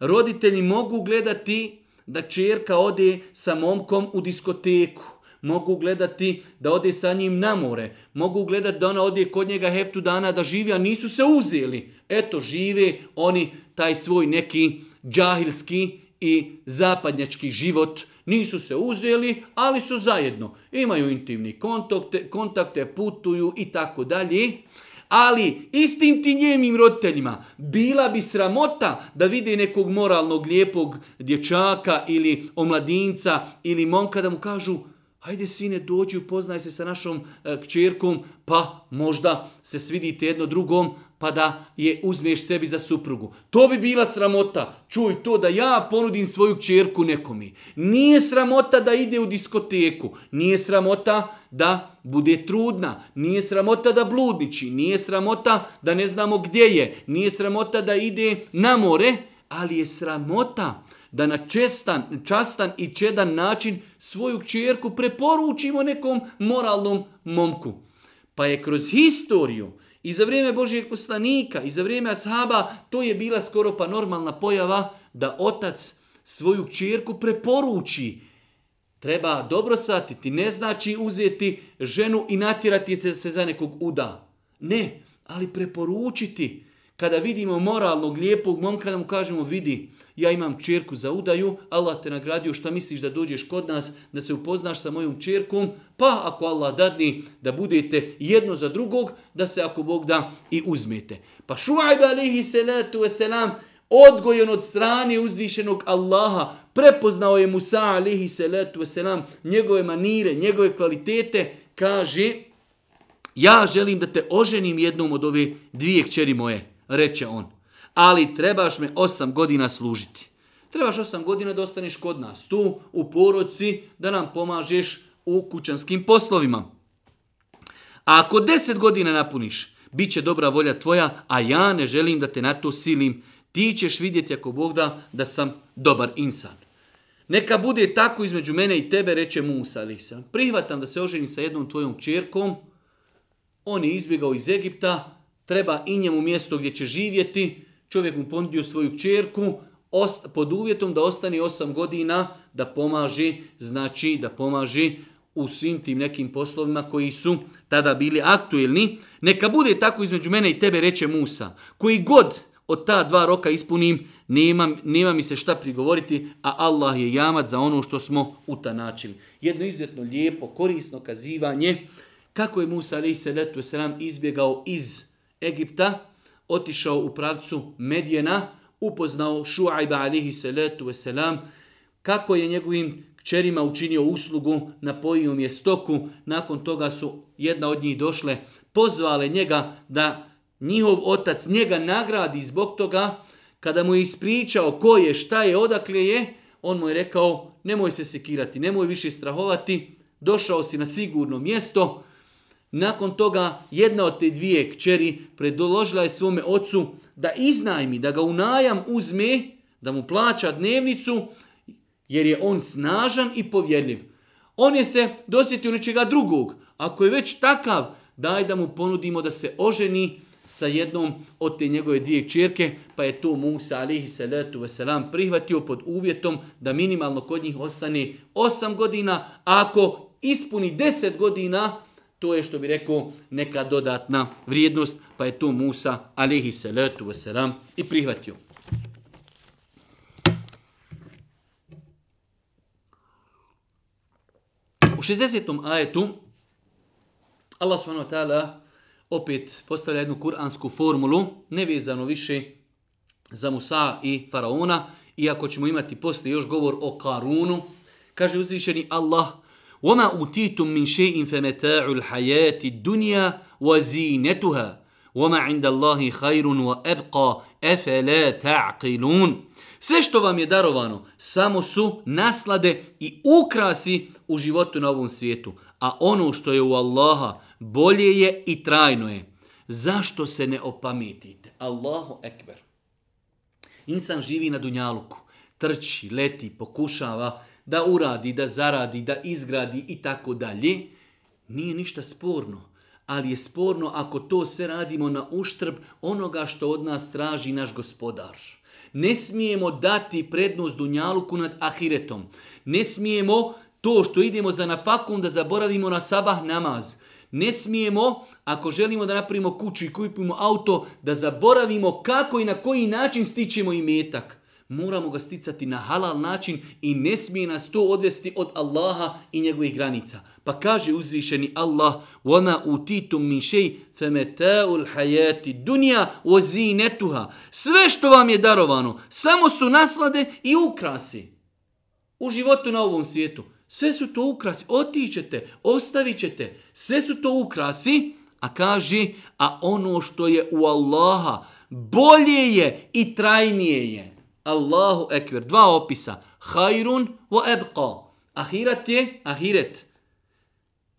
roditelji mogu gledati da čerka ode sa momkom u diskoteku. Mogu gledati da ode sa njim na more. Mogu gledati da ona ode kod njega heftu dana da živi, a nisu se uzeli. Eto, žive oni taj svoj neki džahilski i zapadnjački život. Nisu se uzeli, ali su zajedno. Imaju intimni kontakte, kontakte putuju i tako dalje. Ali istim ti njemim roditeljima bila bi sramota da vide nekog moralnog, lijepog dječaka ili omladinca ili monka da mu kažu hajde sine dođi upoznaj se sa našom e, kćerkom pa možda se svidite jedno drugom, pa da je uzmeš sebi za suprugu. To bi bila sramota. Čuj to da ja ponudim svoju čerku nekomi. Nije sramota da ide u diskoteku. Nije sramota da bude trudna. Nije sramota da bludniči. Nije sramota da ne znamo gdje je. Nije sramota da ide na more. Ali je sramota da na čestan, častan i čedan način svoju čerku preporučimo nekom moralnom momku. Pa je kroz historiju I za vrijeme Božijeg poslanika, i za vrijeme ashaba, to je bila skoro pa normalna pojava da otac svoju čerku preporuči. Treba dobro satiti, ne znači uzeti ženu i natirati se za nekog uda. Ne, ali preporučiti kada vidimo moralnog, lijepog momka, da mu kažemo, vidi, ja imam čerku za udaju, Allah te nagradio, šta misliš da dođeš kod nas, da se upoznaš sa mojom čerkom, pa ako Allah dadni da budete jedno za drugog, da se ako Bog da i uzmete. Pa šuajbe alihi salatu wasalam, odgojen od strane uzvišenog Allaha, prepoznao je Musa alihi salatu wasalam, njegove manire, njegove kvalitete, kaže, ja želim da te oženim jednom od ove dvije kćeri moje reče on, ali trebaš me osam godina služiti. Trebaš osam godina da ostaneš kod nas tu u poroci da nam pomažeš u kućanskim poslovima. A ako deset godina napuniš, bit će dobra volja tvoja, a ja ne želim da te na to silim. Ti ćeš vidjeti ako Bog da, da sam dobar insan. Neka bude tako između mene i tebe, reče Musa, ali sam prihvatam da se oženim sa jednom tvojom čerkom. On je izbjegao iz Egipta, treba i njemu mjesto gdje će živjeti, čovjek mu ponudio svoju čerku, pod uvjetom da ostane 8 godina da pomaži, znači da pomaži u svim tim nekim poslovima koji su tada bili aktuelni. Neka bude tako između mene i tebe, reče Musa. Koji god od ta dva roka ispunim, nema, nema mi se šta prigovoriti, a Allah je jamat za ono što smo utanačili. Jedno izvjetno lijepo, korisno kazivanje kako je Musa, ali se letu se nam izbjegao iz Egipta, otišao u pravcu Medjena, upoznao Šuajba alihi salatu wasalam, kako je njegovim čerima učinio uslugu, napojio je stoku, nakon toga su jedna od njih došle, pozvale njega da njihov otac njega nagradi zbog toga, kada mu je ispričao ko je, šta je, odakle je, on mu je rekao, nemoj se sekirati, nemoj više strahovati, došao si na sigurno mjesto, Nakon toga jedna od te dvije kćeri predložila je svome ocu da iznajmi, da ga u najam uzme, da mu plaća dnevnicu, jer je on snažan i povjerljiv. On je se dosjetio nečega drugog. Ako je već takav, daj da mu ponudimo da se oženi sa jednom od te njegove dvije čirke, pa je to Musa alihi salatu veselam prihvatio pod uvjetom da minimalno kod njih ostane 8 godina, a ako ispuni 10 godina, to je što bi rekao neka dodatna vrijednost, pa je to Musa alihi salatu wasalam i prihvatio. U 60. ajetu Allah subhanahu wa ta'ala opet postavlja jednu kuransku formulu, nevezano više za Musa i Faraona, iako ćemo imati poslije još govor o Karunu, kaže uzvišeni Allah, وما أوتيتم من شيء فمتاع الحياة الدنيا وزينتها وما عند الله خير وأبقى أفلا تعقلون Sve što vam je darovano, samo su naslade i ukrasi u životu na ovom svijetu. A ono što je u Allaha bolje je i trajno je. Zašto se ne opamitite? Allahu ekber. Insan živi na dunjaluku. Trči, leti, pokušava, da uradi, da zaradi, da izgradi i tako dalje, nije ništa sporno. Ali je sporno ako to sve radimo na uštrb onoga što od nas traži naš gospodar. Ne smijemo dati prednost Dunjaluku nad Ahiretom. Ne smijemo to što idemo za nafakum da zaboravimo na sabah namaz. Ne smijemo, ako želimo da napravimo kuću i kupimo auto, da zaboravimo kako i na koji način stićemo i metak. Moramo ga sticati na halal način i ne smije nas to odvesti od Allaha i njegovih granica. Pa kaže uzvišeni Allah, وَمَا أُوْتِيْتُمْ مِنْ شَيْءٍ فَمَتَاءُ الْحَيَاتِ دُنْيَا وَزِينَتُهَا Sve što vam je darovano, samo su naslade i ukrasi u životu na ovom svijetu. Sve su to ukrasi, otićete, ostavit ćete, sve su to ukrasi, a kaže, a ono što je u Allaha, bolje je i trajnije je. Allahu ekver. Dva opisa. Hajrun vo ebqa. Ahiret je, ahiret.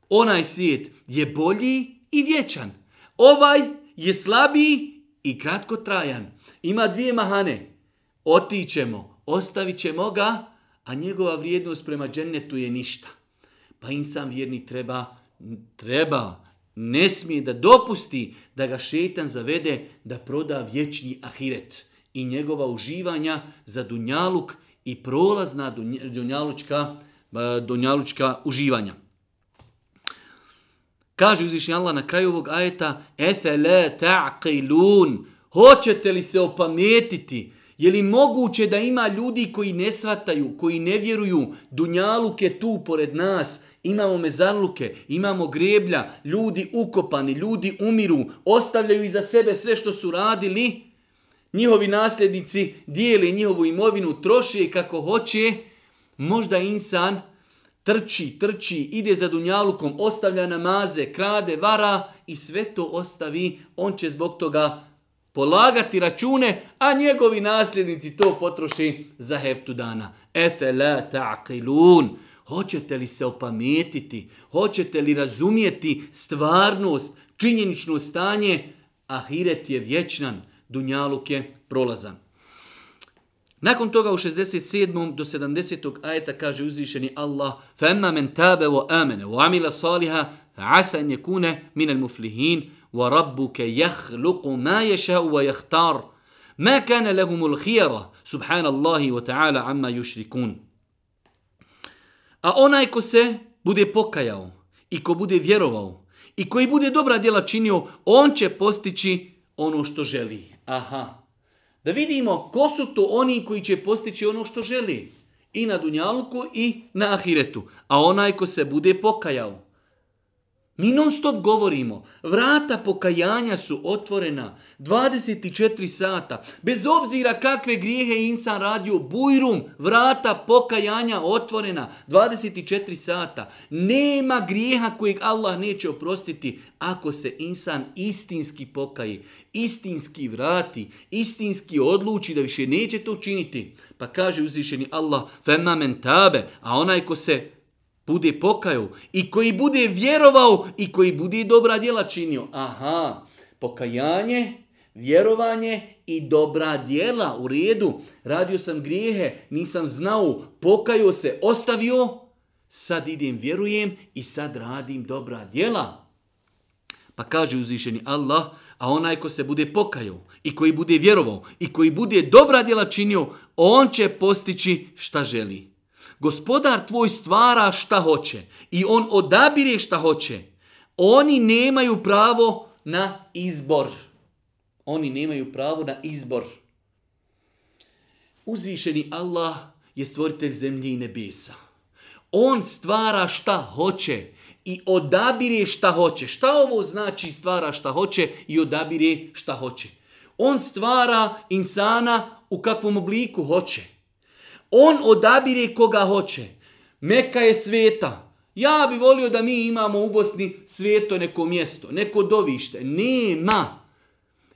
Onaj svijet je bolji i vječan. Ovaj je slabiji i kratko trajan. Ima dvije mahane. Otićemo, ostavit ćemo ga, a njegova vrijednost prema džennetu je ništa. Pa insan vjerni treba, treba, ne smije da dopusti da ga šetan zavede da proda vječni ahiret. Ahiret i njegova uživanja za dunjaluk i prolazna dunjalučka, dunjalučka uživanja. Kaže uzvišnji Allah na kraju ovog ajeta Efe le ta'qilun Hoćete li se opametiti? Je li moguće da ima ljudi koji ne svataju, koji ne vjeruju? Dunjaluk je tu pored nas. Imamo mezarluke, imamo greblja, ljudi ukopani, ljudi umiru, ostavljaju iza sebe sve što su radili. Hoćete njihovi nasljednici dijeli njihovu imovinu, troši kako hoće, možda insan trči, trči, ide za dunjalukom, ostavlja namaze, krade, vara i sve to ostavi, on će zbog toga polagati račune, a njegovi nasljednici to potroši za heftu dana. Efe la ta'qilun. Hoćete li se opametiti? Hoćete li razumijeti stvarnost, činjenično stanje? Ahiret je vječnan. Dunjaluk je prolazan. Nakon toga u 67. do 70. ajeta kaže uzvišeni Allah فَمَّا مَنْ تَابَ وَآمَنَ وَعَمِلَ صَالِحَ عَسَا أَنْ يَكُونَ مِنَ الْمُفْلِحِينَ وَرَبُّكَ يَخْلُقُ مَا يَشَاءُ وَيَخْتَارُ مَا كَانَ لَهُمُ الْخِيَرَ سُبْحَانَ اللَّهِ وَتَعَالَ عَمَّا يُشْرِكُونَ A onaj ko se bude pokajao i ko bude vjerovao i koji bude dobra djela činio, on će postići ono što želi. Aha. Da vidimo ko su to oni koji će postići ono što želi. I na Dunjalku i na Ahiretu. A onaj ko se bude pokajao. Mi non stop govorimo, vrata pokajanja su otvorena 24 sata. Bez obzira kakve grijehe insan radio, bujrum, vrata pokajanja otvorena 24 sata. Nema grijeha kojeg Allah neće oprostiti ako se insan istinski pokaji, istinski vrati, istinski odluči da više neće to učiniti. Pa kaže uzvišeni Allah, fema mentabe, a onaj ko se bude pokajao i koji bude vjerovao i koji bude dobra djela činio. Aha, pokajanje, vjerovanje i dobra djela u redu. Radio sam grijehe, nisam znao, pokajao se, ostavio, sad idem vjerujem i sad radim dobra djela. Pa kaže uzvišeni Allah, a onaj ko se bude pokajao i koji bude vjerovao i koji bude dobra djela činio, on će postići šta želi. Gospodar tvoj stvara šta hoće i on odabire šta hoće. Oni nemaju pravo na izbor. Oni nemaju pravo na izbor. Uzvišeni Allah je stvoritelj zemlji i nebesa. On stvara šta hoće i odabire šta hoće. Šta ovo znači stvara šta hoće i odabire šta hoće? On stvara insana u kakvom obliku hoće. On odabire koga hoće. Meka je sveta. Ja bi volio da mi imamo u Bosni sveto neko mjesto, neko dovište. Nema.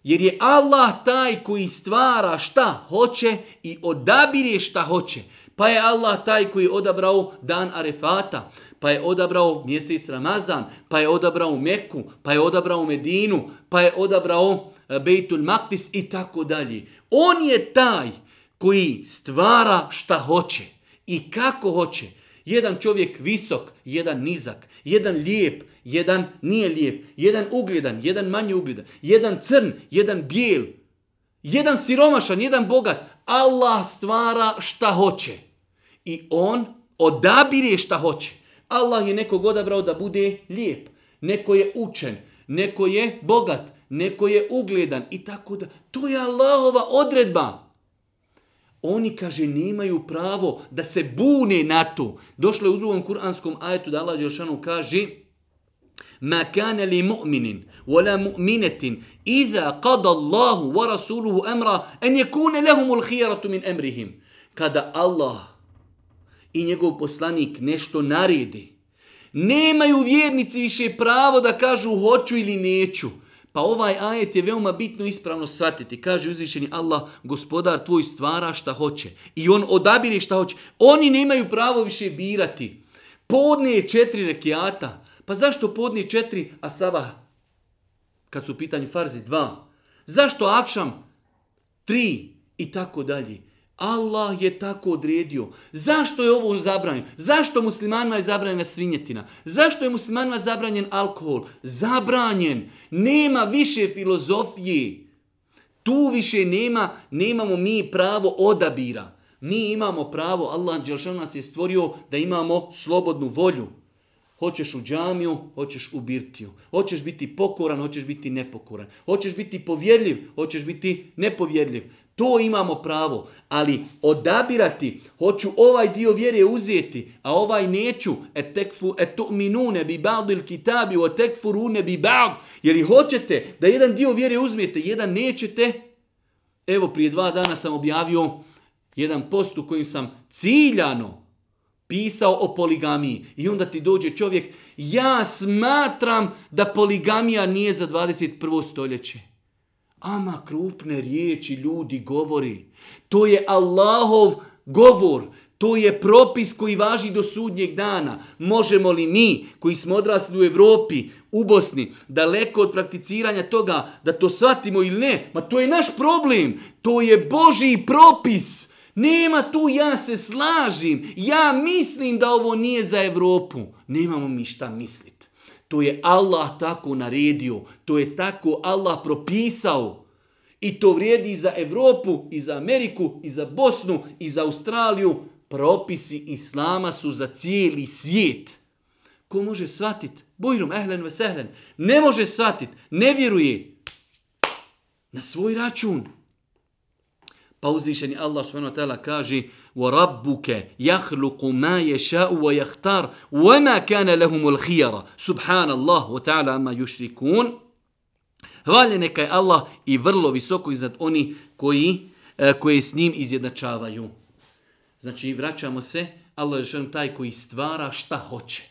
Jer je Allah taj koji stvara šta hoće i odabire šta hoće. Pa je Allah taj koji je odabrao dan Arefata, pa je odabrao mjesec Ramazan, pa je odabrao Meku, pa je odabrao Medinu, pa je odabrao e, Beitul Maktis i tako dalje. On je taj koji koji stvara šta hoće i kako hoće. Jedan čovjek visok, jedan nizak, jedan lijep, jedan nije lijep, jedan ugljedan, jedan manje ugljedan, jedan crn, jedan bijel, jedan siromašan, jedan bogat. Allah stvara šta hoće i on odabire šta hoće. Allah je nekog odabrao da bude lijep, neko je učen, neko je bogat, neko je ugledan i tako da. To je Allahova odredba. Oni, kaže, nemaju pravo da se bune na to. Došlo je u drugom kuranskom ajetu da Allah Đelšanu kaže Ma kane li mu'minin, wala mu'minetin, iza kada Allahu wa rasuluhu emra, en je kune lehumul hijaratu min emrihim. Kada Allah i njegov poslanik nešto naredi, nemaju vjernici više pravo da kažu hoću ili neću. Pa ovaj ajet je veoma bitno ispravno shvatiti. Kaže uzvišeni Allah, gospodar tvoj stvara šta hoće. I on odabire šta hoće. Oni nemaju pravo više birati. Podne je četiri rekiata. Pa zašto podne četiri, a sabah, kad su u pitanju farzi, dva? Zašto akšam, tri i tako dalje? Allah je tako odredio. Zašto je ovo zabranjeno? Zašto muslimanima je zabranjena svinjetina? Zašto je muslimanima zabranjen alkohol? Zabranjen. Nema više filozofije. Tu više nema, nemamo mi pravo odabira. Mi imamo pravo, Allah Đelšan nas je stvorio da imamo slobodnu volju. Hoćeš u džamiju, hoćeš u birtiju. Hoćeš biti pokoran, hoćeš biti nepokoran. Hoćeš biti povjedljiv, hoćeš biti nepovjedljiv. To imamo pravo, ali odabirati, hoću ovaj dio vjere uzeti, a ovaj neću, et tekfu et tu'minune bi ba'd il kitabi wa tekfurune bi ba'd. Jeli hoćete da jedan dio vjere uzmete, jedan nećete? Evo prije dva dana sam objavio jedan post u kojim sam ciljano pisao o poligamiji. I onda ti dođe čovjek, ja smatram da poligamija nije za 21. stoljeće. Ama krupne riječi ljudi govori. To je Allahov govor. To je propis koji važi do sudnjeg dana. Možemo li mi, koji smo odrasli u Evropi, u Bosni, daleko od prakticiranja toga, da to shvatimo ili ne? Ma to je naš problem. To je Božji propis. Nema tu ja se slažim. Ja mislim da ovo nije za Evropu. Nemamo mi šta misliti. To je Allah tako naredio, to je tako Allah propisao. I to vrijedi i za Evropu, i za Ameriku, i za Bosnu, i za Australiju. Propisi Islama su za cijeli svijet. Ko može shvatit? Bujrum, ehlen, vesehlen. Ne može shvatit, ne vjeruje. Na svoj račun. Pa uzvišeni Allah subhanahu wa ta'ala kaže وَرَبُّكَ يَخْلُقُ مَا يَشَاءُ وَيَخْتَارُ وَمَا كَانَ لَهُمُ الْخِيَرَةُ سُبْحَانَ اللَّهُ وَتَعَلَى مَا يُشْرِكُونَ Hvalje neka je Allah i vrlo visoko iznad oni koji, e, koji s njim izjednačavaju. Znači, vraćamo se, Allah je žen taj koji stvara šta hoće.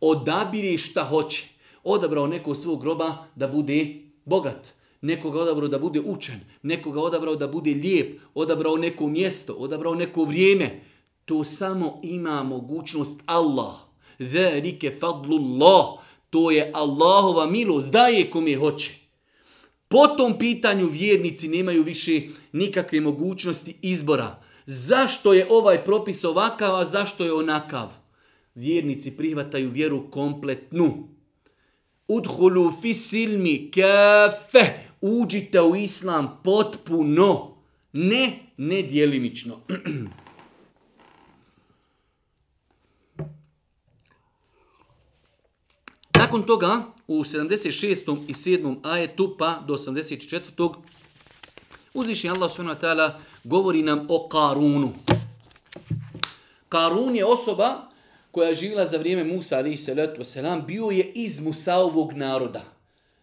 Odabiri šta hoće. Odabrao neko svog groba da bude bogat nekoga odabrao da bude učen, nekoga odabrao da bude lijep, odabrao neko mjesto, odabrao neko vrijeme, to samo ima mogućnost Allah. Zalike fadlullah, to je Allahova milost, daje kome hoće. Po tom pitanju vjernici nemaju više nikakve mogućnosti izbora. Zašto je ovaj propis ovakav, a zašto je onakav? Vjernici prihvataju vjeru kompletnu. Udhulu fi silmi kafe uđite u islam potpuno, ne nedjelimično. <clears throat> Nakon toga, u 76. i 7. ajetu, pa do 84. uzviši Allah subhanahu wa ta'ala govori nam o Karunu. Karun je osoba koja je živjela za vrijeme Musa, ali i salatu wasalam, bio je iz Musaovog naroda.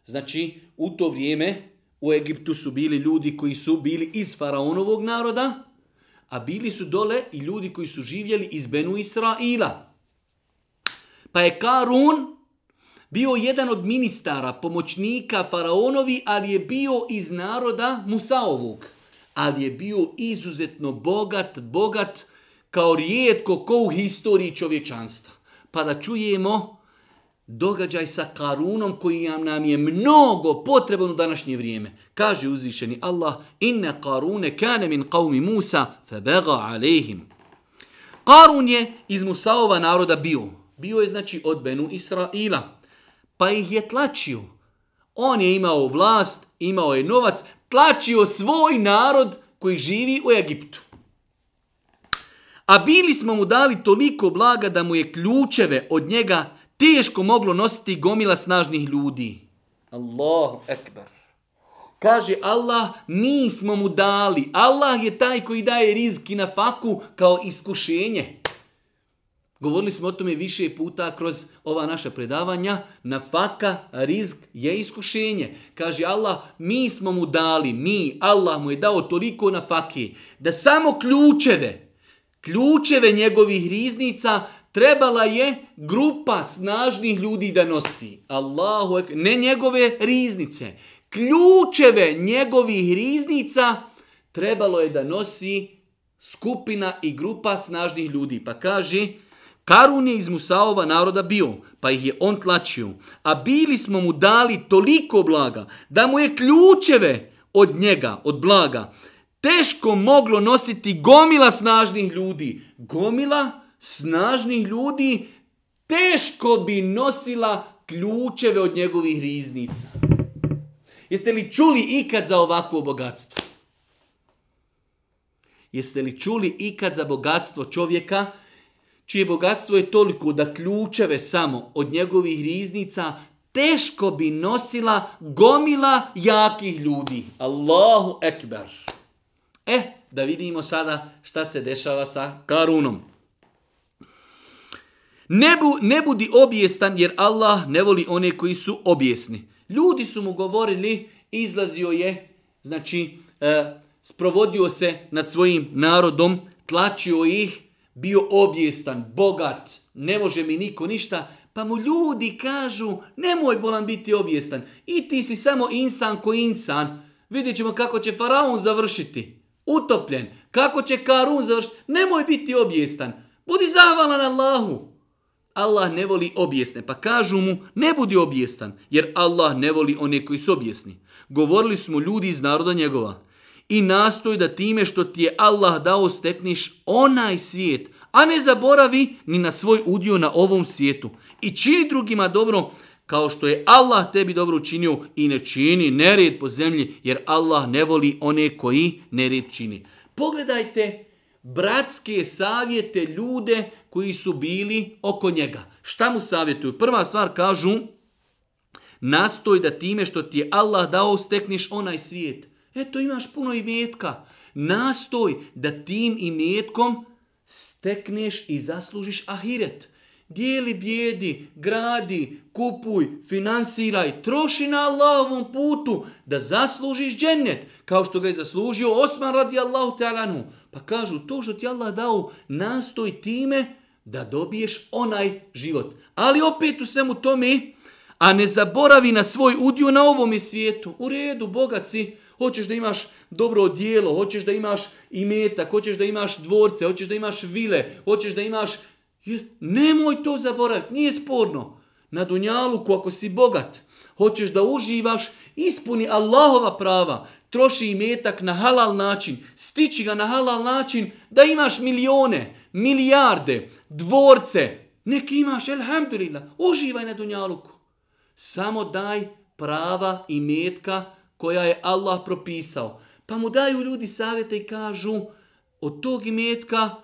Znači, u to vrijeme u Egiptu su bili ljudi koji su bili iz faraonovog naroda, a bili su dole i ljudi koji su živjeli iz Benu Israila. Pa je Karun bio jedan od ministara, pomoćnika faraonovi, ali je bio iz naroda Musaovog. Ali je bio izuzetno bogat, bogat kao rijetko ko u historiji čovječanstva. Pa da čujemo događaj sa Karunom koji nam je mnogo potreban u današnje vrijeme. Kaže uzvišeni Allah, inne Karune kane min qavmi Musa, fe bega alehim. Karun je iz Musaova naroda bio. Bio je znači od Benu Israila. Pa ih je tlačio. On je imao vlast, imao je novac, tlačio svoj narod koji živi u Egiptu. A bili smo mu dali toliko blaga da mu je ključeve od njega teško moglo nositi gomila snažnih ljudi. Allahu ekber. Kaže Allah, mi smo mu dali. Allah je taj koji daje rizki na faku kao iskušenje. Govorili smo o tome više puta kroz ova naša predavanja. Na faka rizk je iskušenje. Kaže Allah, mi smo mu dali, mi, Allah mu je dao toliko na fake, da samo ključeve, ključeve njegovih riznica trebala je grupa snažnih ljudi da nosi. Allahu ekber, ne njegove riznice. Ključeve njegovih riznica trebalo je da nosi skupina i grupa snažnih ljudi. Pa kaže, Karun je iz Musaova naroda bio, pa ih je on tlačio. A bili smo mu dali toliko blaga, da mu je ključeve od njega, od blaga, teško moglo nositi gomila snažnih ljudi. Gomila snažnih snažnih ljudi, teško bi nosila ključeve od njegovih riznica. Jeste li čuli ikad za ovakvo bogatstvo? Jeste li čuli ikad za bogatstvo čovjeka čije bogatstvo je toliko da ključeve samo od njegovih riznica teško bi nosila gomila jakih ljudi. Allahu ekber. E, da vidimo sada šta se dešava sa Karunom. Ne, bu, ne budi objestan jer Allah ne voli one koji su objesni. Ljudi su mu govorili, izlazio je, znači e, sprovodio se nad svojim narodom, tlačio ih, bio objestan, bogat, ne može mi niko ništa, pa mu ljudi kažu nemoj bolan biti objestan i ti si samo insan ko insan, vidjet ćemo kako će faraon završiti, utopljen, kako će karun završiti, nemoj biti objestan, budi zavalan Allahu. Allah ne voli objesne. Pa kažu mu, ne budi objestan, jer Allah ne voli one koji su objesni. Govorili smo ljudi iz naroda njegova. I nastoj da time što ti je Allah dao stekniš onaj svijet, a ne zaboravi ni na svoj udio na ovom svijetu. I čini drugima dobro, kao što je Allah tebi dobro učinio i ne čini nered po zemlji, jer Allah ne voli one koji nered čini. Pogledajte bratske savjete ljude koji su bili oko njega. Šta mu savjetuju? Prva stvar kažu, nastoj da time što ti je Allah dao stekneš onaj svijet. Eto imaš puno imetka. Nastoj da tim imetkom stekneš i zaslužiš ahiret. Dijeli bjedi, gradi, kupuj, finansiraj, troši na Allahovom putu da zaslužiš džennet kao što ga je zaslužio Osman radi Allahu ta'alanu. Pa kažu, to što ti Allah dao, nastoj time da dobiješ onaj život. Ali opet u svemu tome, a ne zaboravi na svoj udiju na ovome svijetu. U redu, bogaci, hoćeš da imaš dobro dijelo, hoćeš da imaš imetak, hoćeš da imaš dvorce, hoćeš da imaš vile, hoćeš da imaš... Nemoj to zaboraviti, nije sporno. Na dunjaluku, ako si bogat, hoćeš da uživaš, ispuni Allahova prava, troši imetak na halal način, stići ga na halal način, da imaš milione, milijarde, dvorce, neki imaš, elhamdulillah, uživaj na dunjaluku. Samo daj prava imetka koja je Allah propisao. Pa mu daju ljudi savjete i kažu, od tog imetka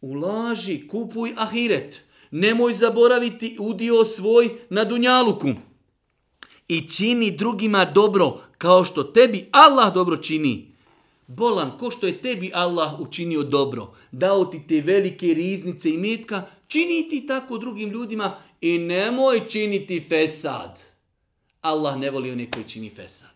ulaži, kupuj ahiret, nemoj zaboraviti udio svoj na dunjaluku. I čini drugima dobro, kao što tebi Allah dobro čini. Bolan, ko što je tebi Allah učinio dobro, dao ti te velike riznice i metka, čini ti tako drugim ljudima i nemoj činiti fesad. Allah ne voli one koji čini fesad.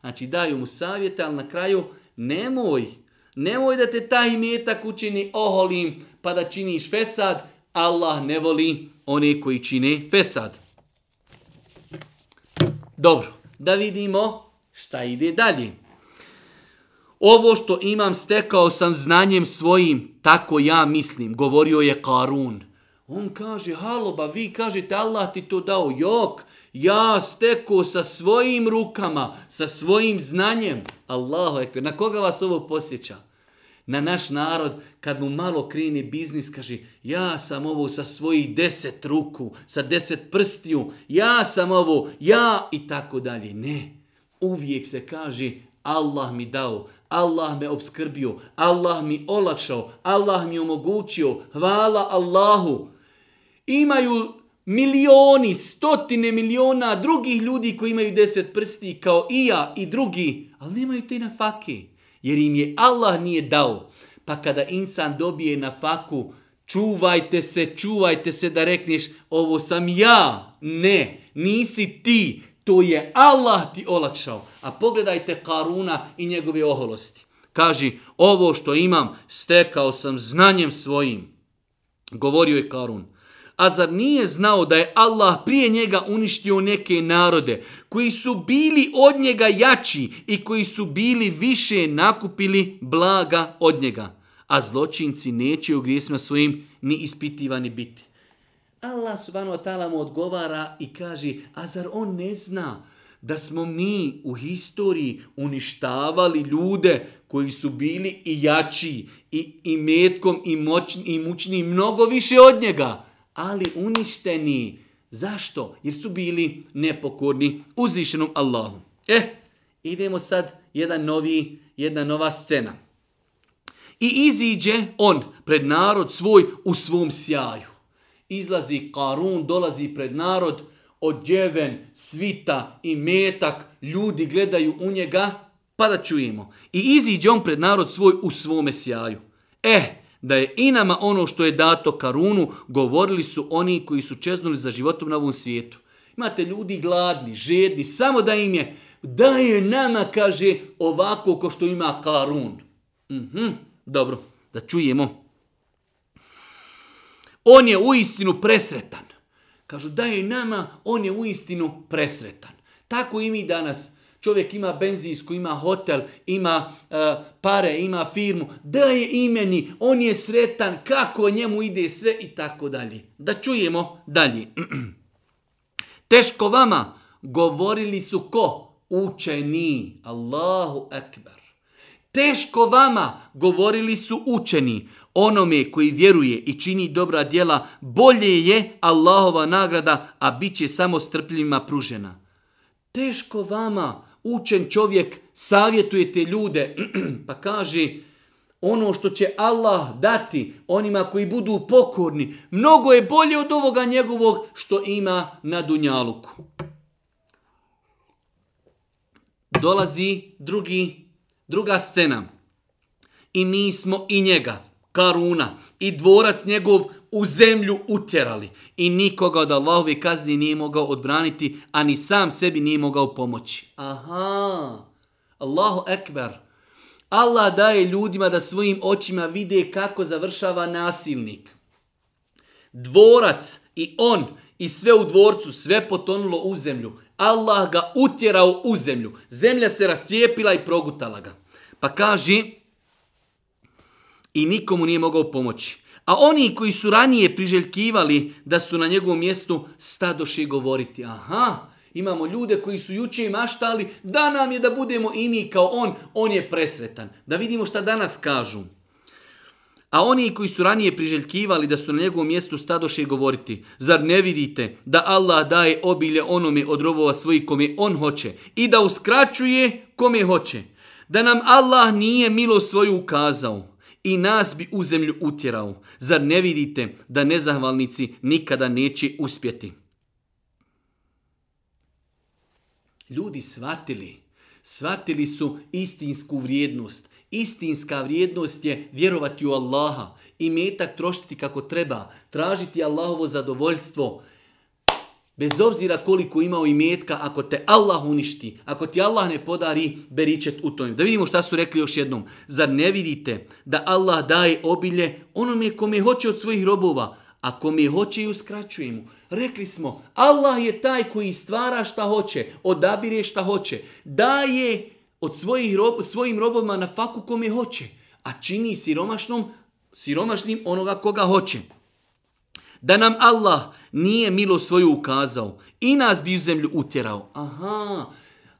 Znači, daju mu savjete, ali na kraju nemoj, nemoj da te taj metak učini oholim pa da činiš fesad. Allah ne voli one koji čine fesad. Dobro, da vidimo šta ide dalje. Ovo što imam stekao sam znanjem svojim, tako ja mislim, govorio je Karun. On kaže, haloba, vi kažete, Allah ti to dao, jok, ja steko sa svojim rukama, sa svojim znanjem. Allahu ekber, na koga vas ovo posjeća? Na naš narod, kad mu malo krene biznis, kaže, ja sam ovo sa svojih deset ruku, sa deset prstiju, ja sam ovo, ja i tako dalje. Ne, ne uvijek se kaže Allah mi dao, Allah me obskrbio, Allah mi olakšao, Allah mi omogućio, hvala Allahu. Imaju milioni, stotine miliona drugih ljudi koji imaju deset prsti kao i ja i drugi, ali nemaju te nafake, jer im je Allah nije dao. Pa kada insan dobije nafaku, čuvajte se, čuvajte se da rekneš ovo sam ja. Ne, nisi ti, to je Allah ti olakšao. A pogledajte Karuna i njegove oholosti. Kaži, ovo što imam stekao sam znanjem svojim. Govorio je Karun. A zar nije znao da je Allah prije njega uništio neke narode koji su bili od njega jači i koji su bili više nakupili blaga od njega? A zločinci neće u grijesima svojim ni ispitivani biti. Allah subhanahu wa ta'ala mu odgovara i kaže, a zar on ne zna da smo mi u historiji uništavali ljude koji su bili i jači i, i metkom i moćni i mućni mnogo više od njega, ali uništeni. Zašto? Jer su bili nepokorni uzvišenom Allahu. E, eh, idemo sad jedan novi, jedna nova scena. I iziđe on pred narod svoj u svom sjaju izlazi Karun, dolazi pred narod, odjeven, svita i metak, ljudi gledaju u njega, pa da čujemo. I iziđe on pred narod svoj u svome sjaju. Eh, da je i nama ono što je dato Karunu, govorili su oni koji su čeznuli za životom na ovom svijetu. Imate ljudi gladni, žedni, samo da im je, da je nama, kaže, ovako ko što ima Karun. Mhm, dobro, da čujemo on je u istinu presretan. Kažu, daj nama, on je u istinu presretan. Tako i mi danas. Čovjek ima benzinsku, ima hotel, ima uh, pare, ima firmu. Da je imeni, on je sretan, kako njemu ide sve i tako dalje. Da čujemo dalje. <clears throat> Teško vama, govorili su ko? Učeni. Allahu akbar. Teško vama, govorili su učeni onome koji vjeruje i čini dobra djela, bolje je Allahova nagrada, a bit će samo strpljivima pružena. Teško vama, učen čovjek, savjetujete ljude, <clears throat> pa kaže, ono što će Allah dati onima koji budu pokorni, mnogo je bolje od ovoga njegovog što ima na Dunjaluku. Dolazi drugi, druga scena. I mi smo i njega. Karuna i dvorac njegov u zemlju utjerali i nikoga od Allahove kazni nije mogao odbraniti, a ni sam sebi nije mogao pomoći. Aha, Allahu ekber. Allah daje ljudima da svojim očima vide kako završava nasilnik. Dvorac i on i sve u dvorcu, sve potonulo u zemlju. Allah ga utjerao u zemlju. Zemlja se rascijepila i progutala ga. Pa kaže, i nikomu nije mogao pomoći. A oni koji su ranije priželjkivali da su na njegovom mjestu stadoši govoriti. Aha, imamo ljude koji su juče i maštali da nam je da budemo i mi kao on, on je presretan. Da vidimo šta danas kažu. A oni koji su ranije priželjkivali da su na njegovom mjestu stadoše govoriti, zar ne vidite da Allah daje obilje onome od robova svojih kome on hoće i da uskraćuje kome hoće? Da nam Allah nije milo svoju ukazao, i nas bi u zemlju utjerao. Zar ne vidite da nezahvalnici nikada neće uspjeti? Ljudi svatili, svatili su istinsku vrijednost. Istinska vrijednost je vjerovati u Allaha i metak trošiti kako treba, tražiti Allahovo zadovoljstvo, Bez obzira koliko imao i metka, ako te Allah uništi, ako ti Allah ne podari, beričet u tojim. Da vidimo šta su rekli još jednom. Zar ne vidite da Allah daje obilje onome kome hoće od svojih robova, a kome hoće i uskraćuje mu? Rekli smo, Allah je taj koji stvara šta hoće, odabire šta hoće, daje od svojih rob, svojim robovima na faku kome hoće, a čini siromašnom, siromašnim onoga koga hoće da nam Allah nije milo svoju ukazao i nas bi u zemlju utjerao. Aha,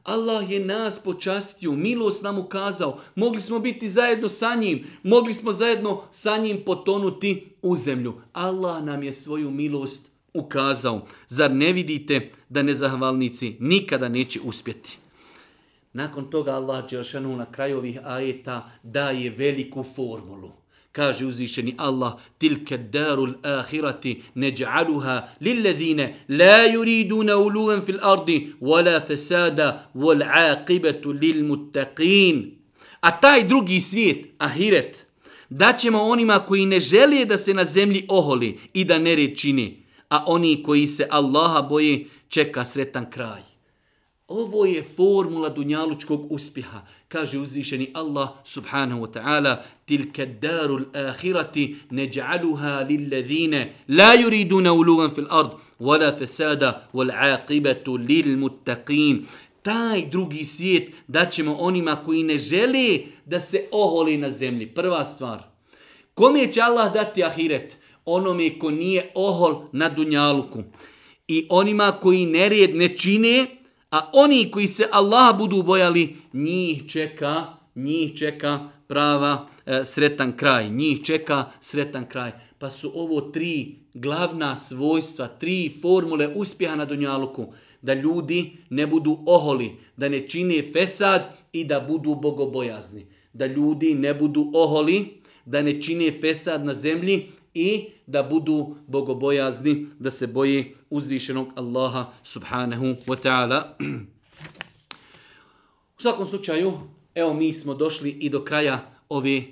Allah je nas počastio, milost nam ukazao, mogli smo biti zajedno sa njim, mogli smo zajedno sa njim potonuti u zemlju. Allah nam je svoju milost ukazao. Zar ne vidite da nezahvalnici nikada neće uspjeti? Nakon toga Allah Đeršanu na kraju ovih ajeta daje veliku formulu kaže uzvišeni Allah tilke darul ahirati neđaluha lillezine la juriduna uluven fil ardi wala fesada wal aqibetu lil muttaqin a taj drugi svijet ahiret da ćemo onima koji ne želije da se na zemlji oholi i da nered čini a oni koji se Allaha boje čeka sretan kraj Ovo je formula dunjalučkog uspjeha. Kaže uzvišeni Allah subhanahu wa ta'ala tilka daru l'akhirati neđaluha lillazine la yuriduna uluvan fil ard wala fesada wal aqibatu lil muttaqin. Taj drugi svijet da ćemo onima koji ne žele da se oholi na zemlji. Prva stvar. Kome će Allah dati ahiret? Onome ko nije ohol na dunjaluku. I onima koji nerijed ne čine, A oni koji se Allah budu bojali, njih čeka, njih čeka prava e, sretan kraj. Njih čeka sretan kraj. Pa su ovo tri glavna svojstva, tri formule uspjeha na Dunjaluku. Da ljudi ne budu oholi, da ne čine fesad i da budu bogobojazni. Da ljudi ne budu oholi, da ne čine fesad na zemlji i da budu bogobojazni, da se boje uzvišenog Allaha subhanahu wa ta'ala. U svakom slučaju, evo mi smo došli i do kraja ove e,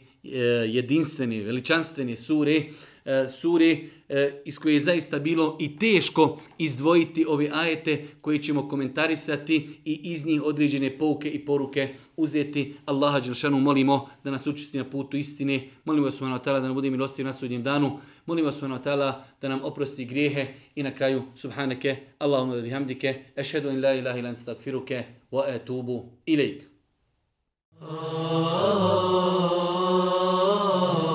jedinstvene, veličanstvene sure, e, sure E, iz koje je zaista bilo i teško izdvojiti ove ajete koje ćemo komentarisati i iz njih određene pouke i poruke uzeti. Allaha Đelšanu molimo da nas učisti na putu istine. Molimo vas Subhanahu Atala da nam bude milostiv na sudnjem danu. Molimo vas Subhanahu Atala da nam oprosti grijehe i na kraju Subhaneke, Allahumma da bihamdike, ešhedu in la ilaha ilan stakfiruke, wa etubu ilaik. Oh, ah. oh, oh, oh, oh.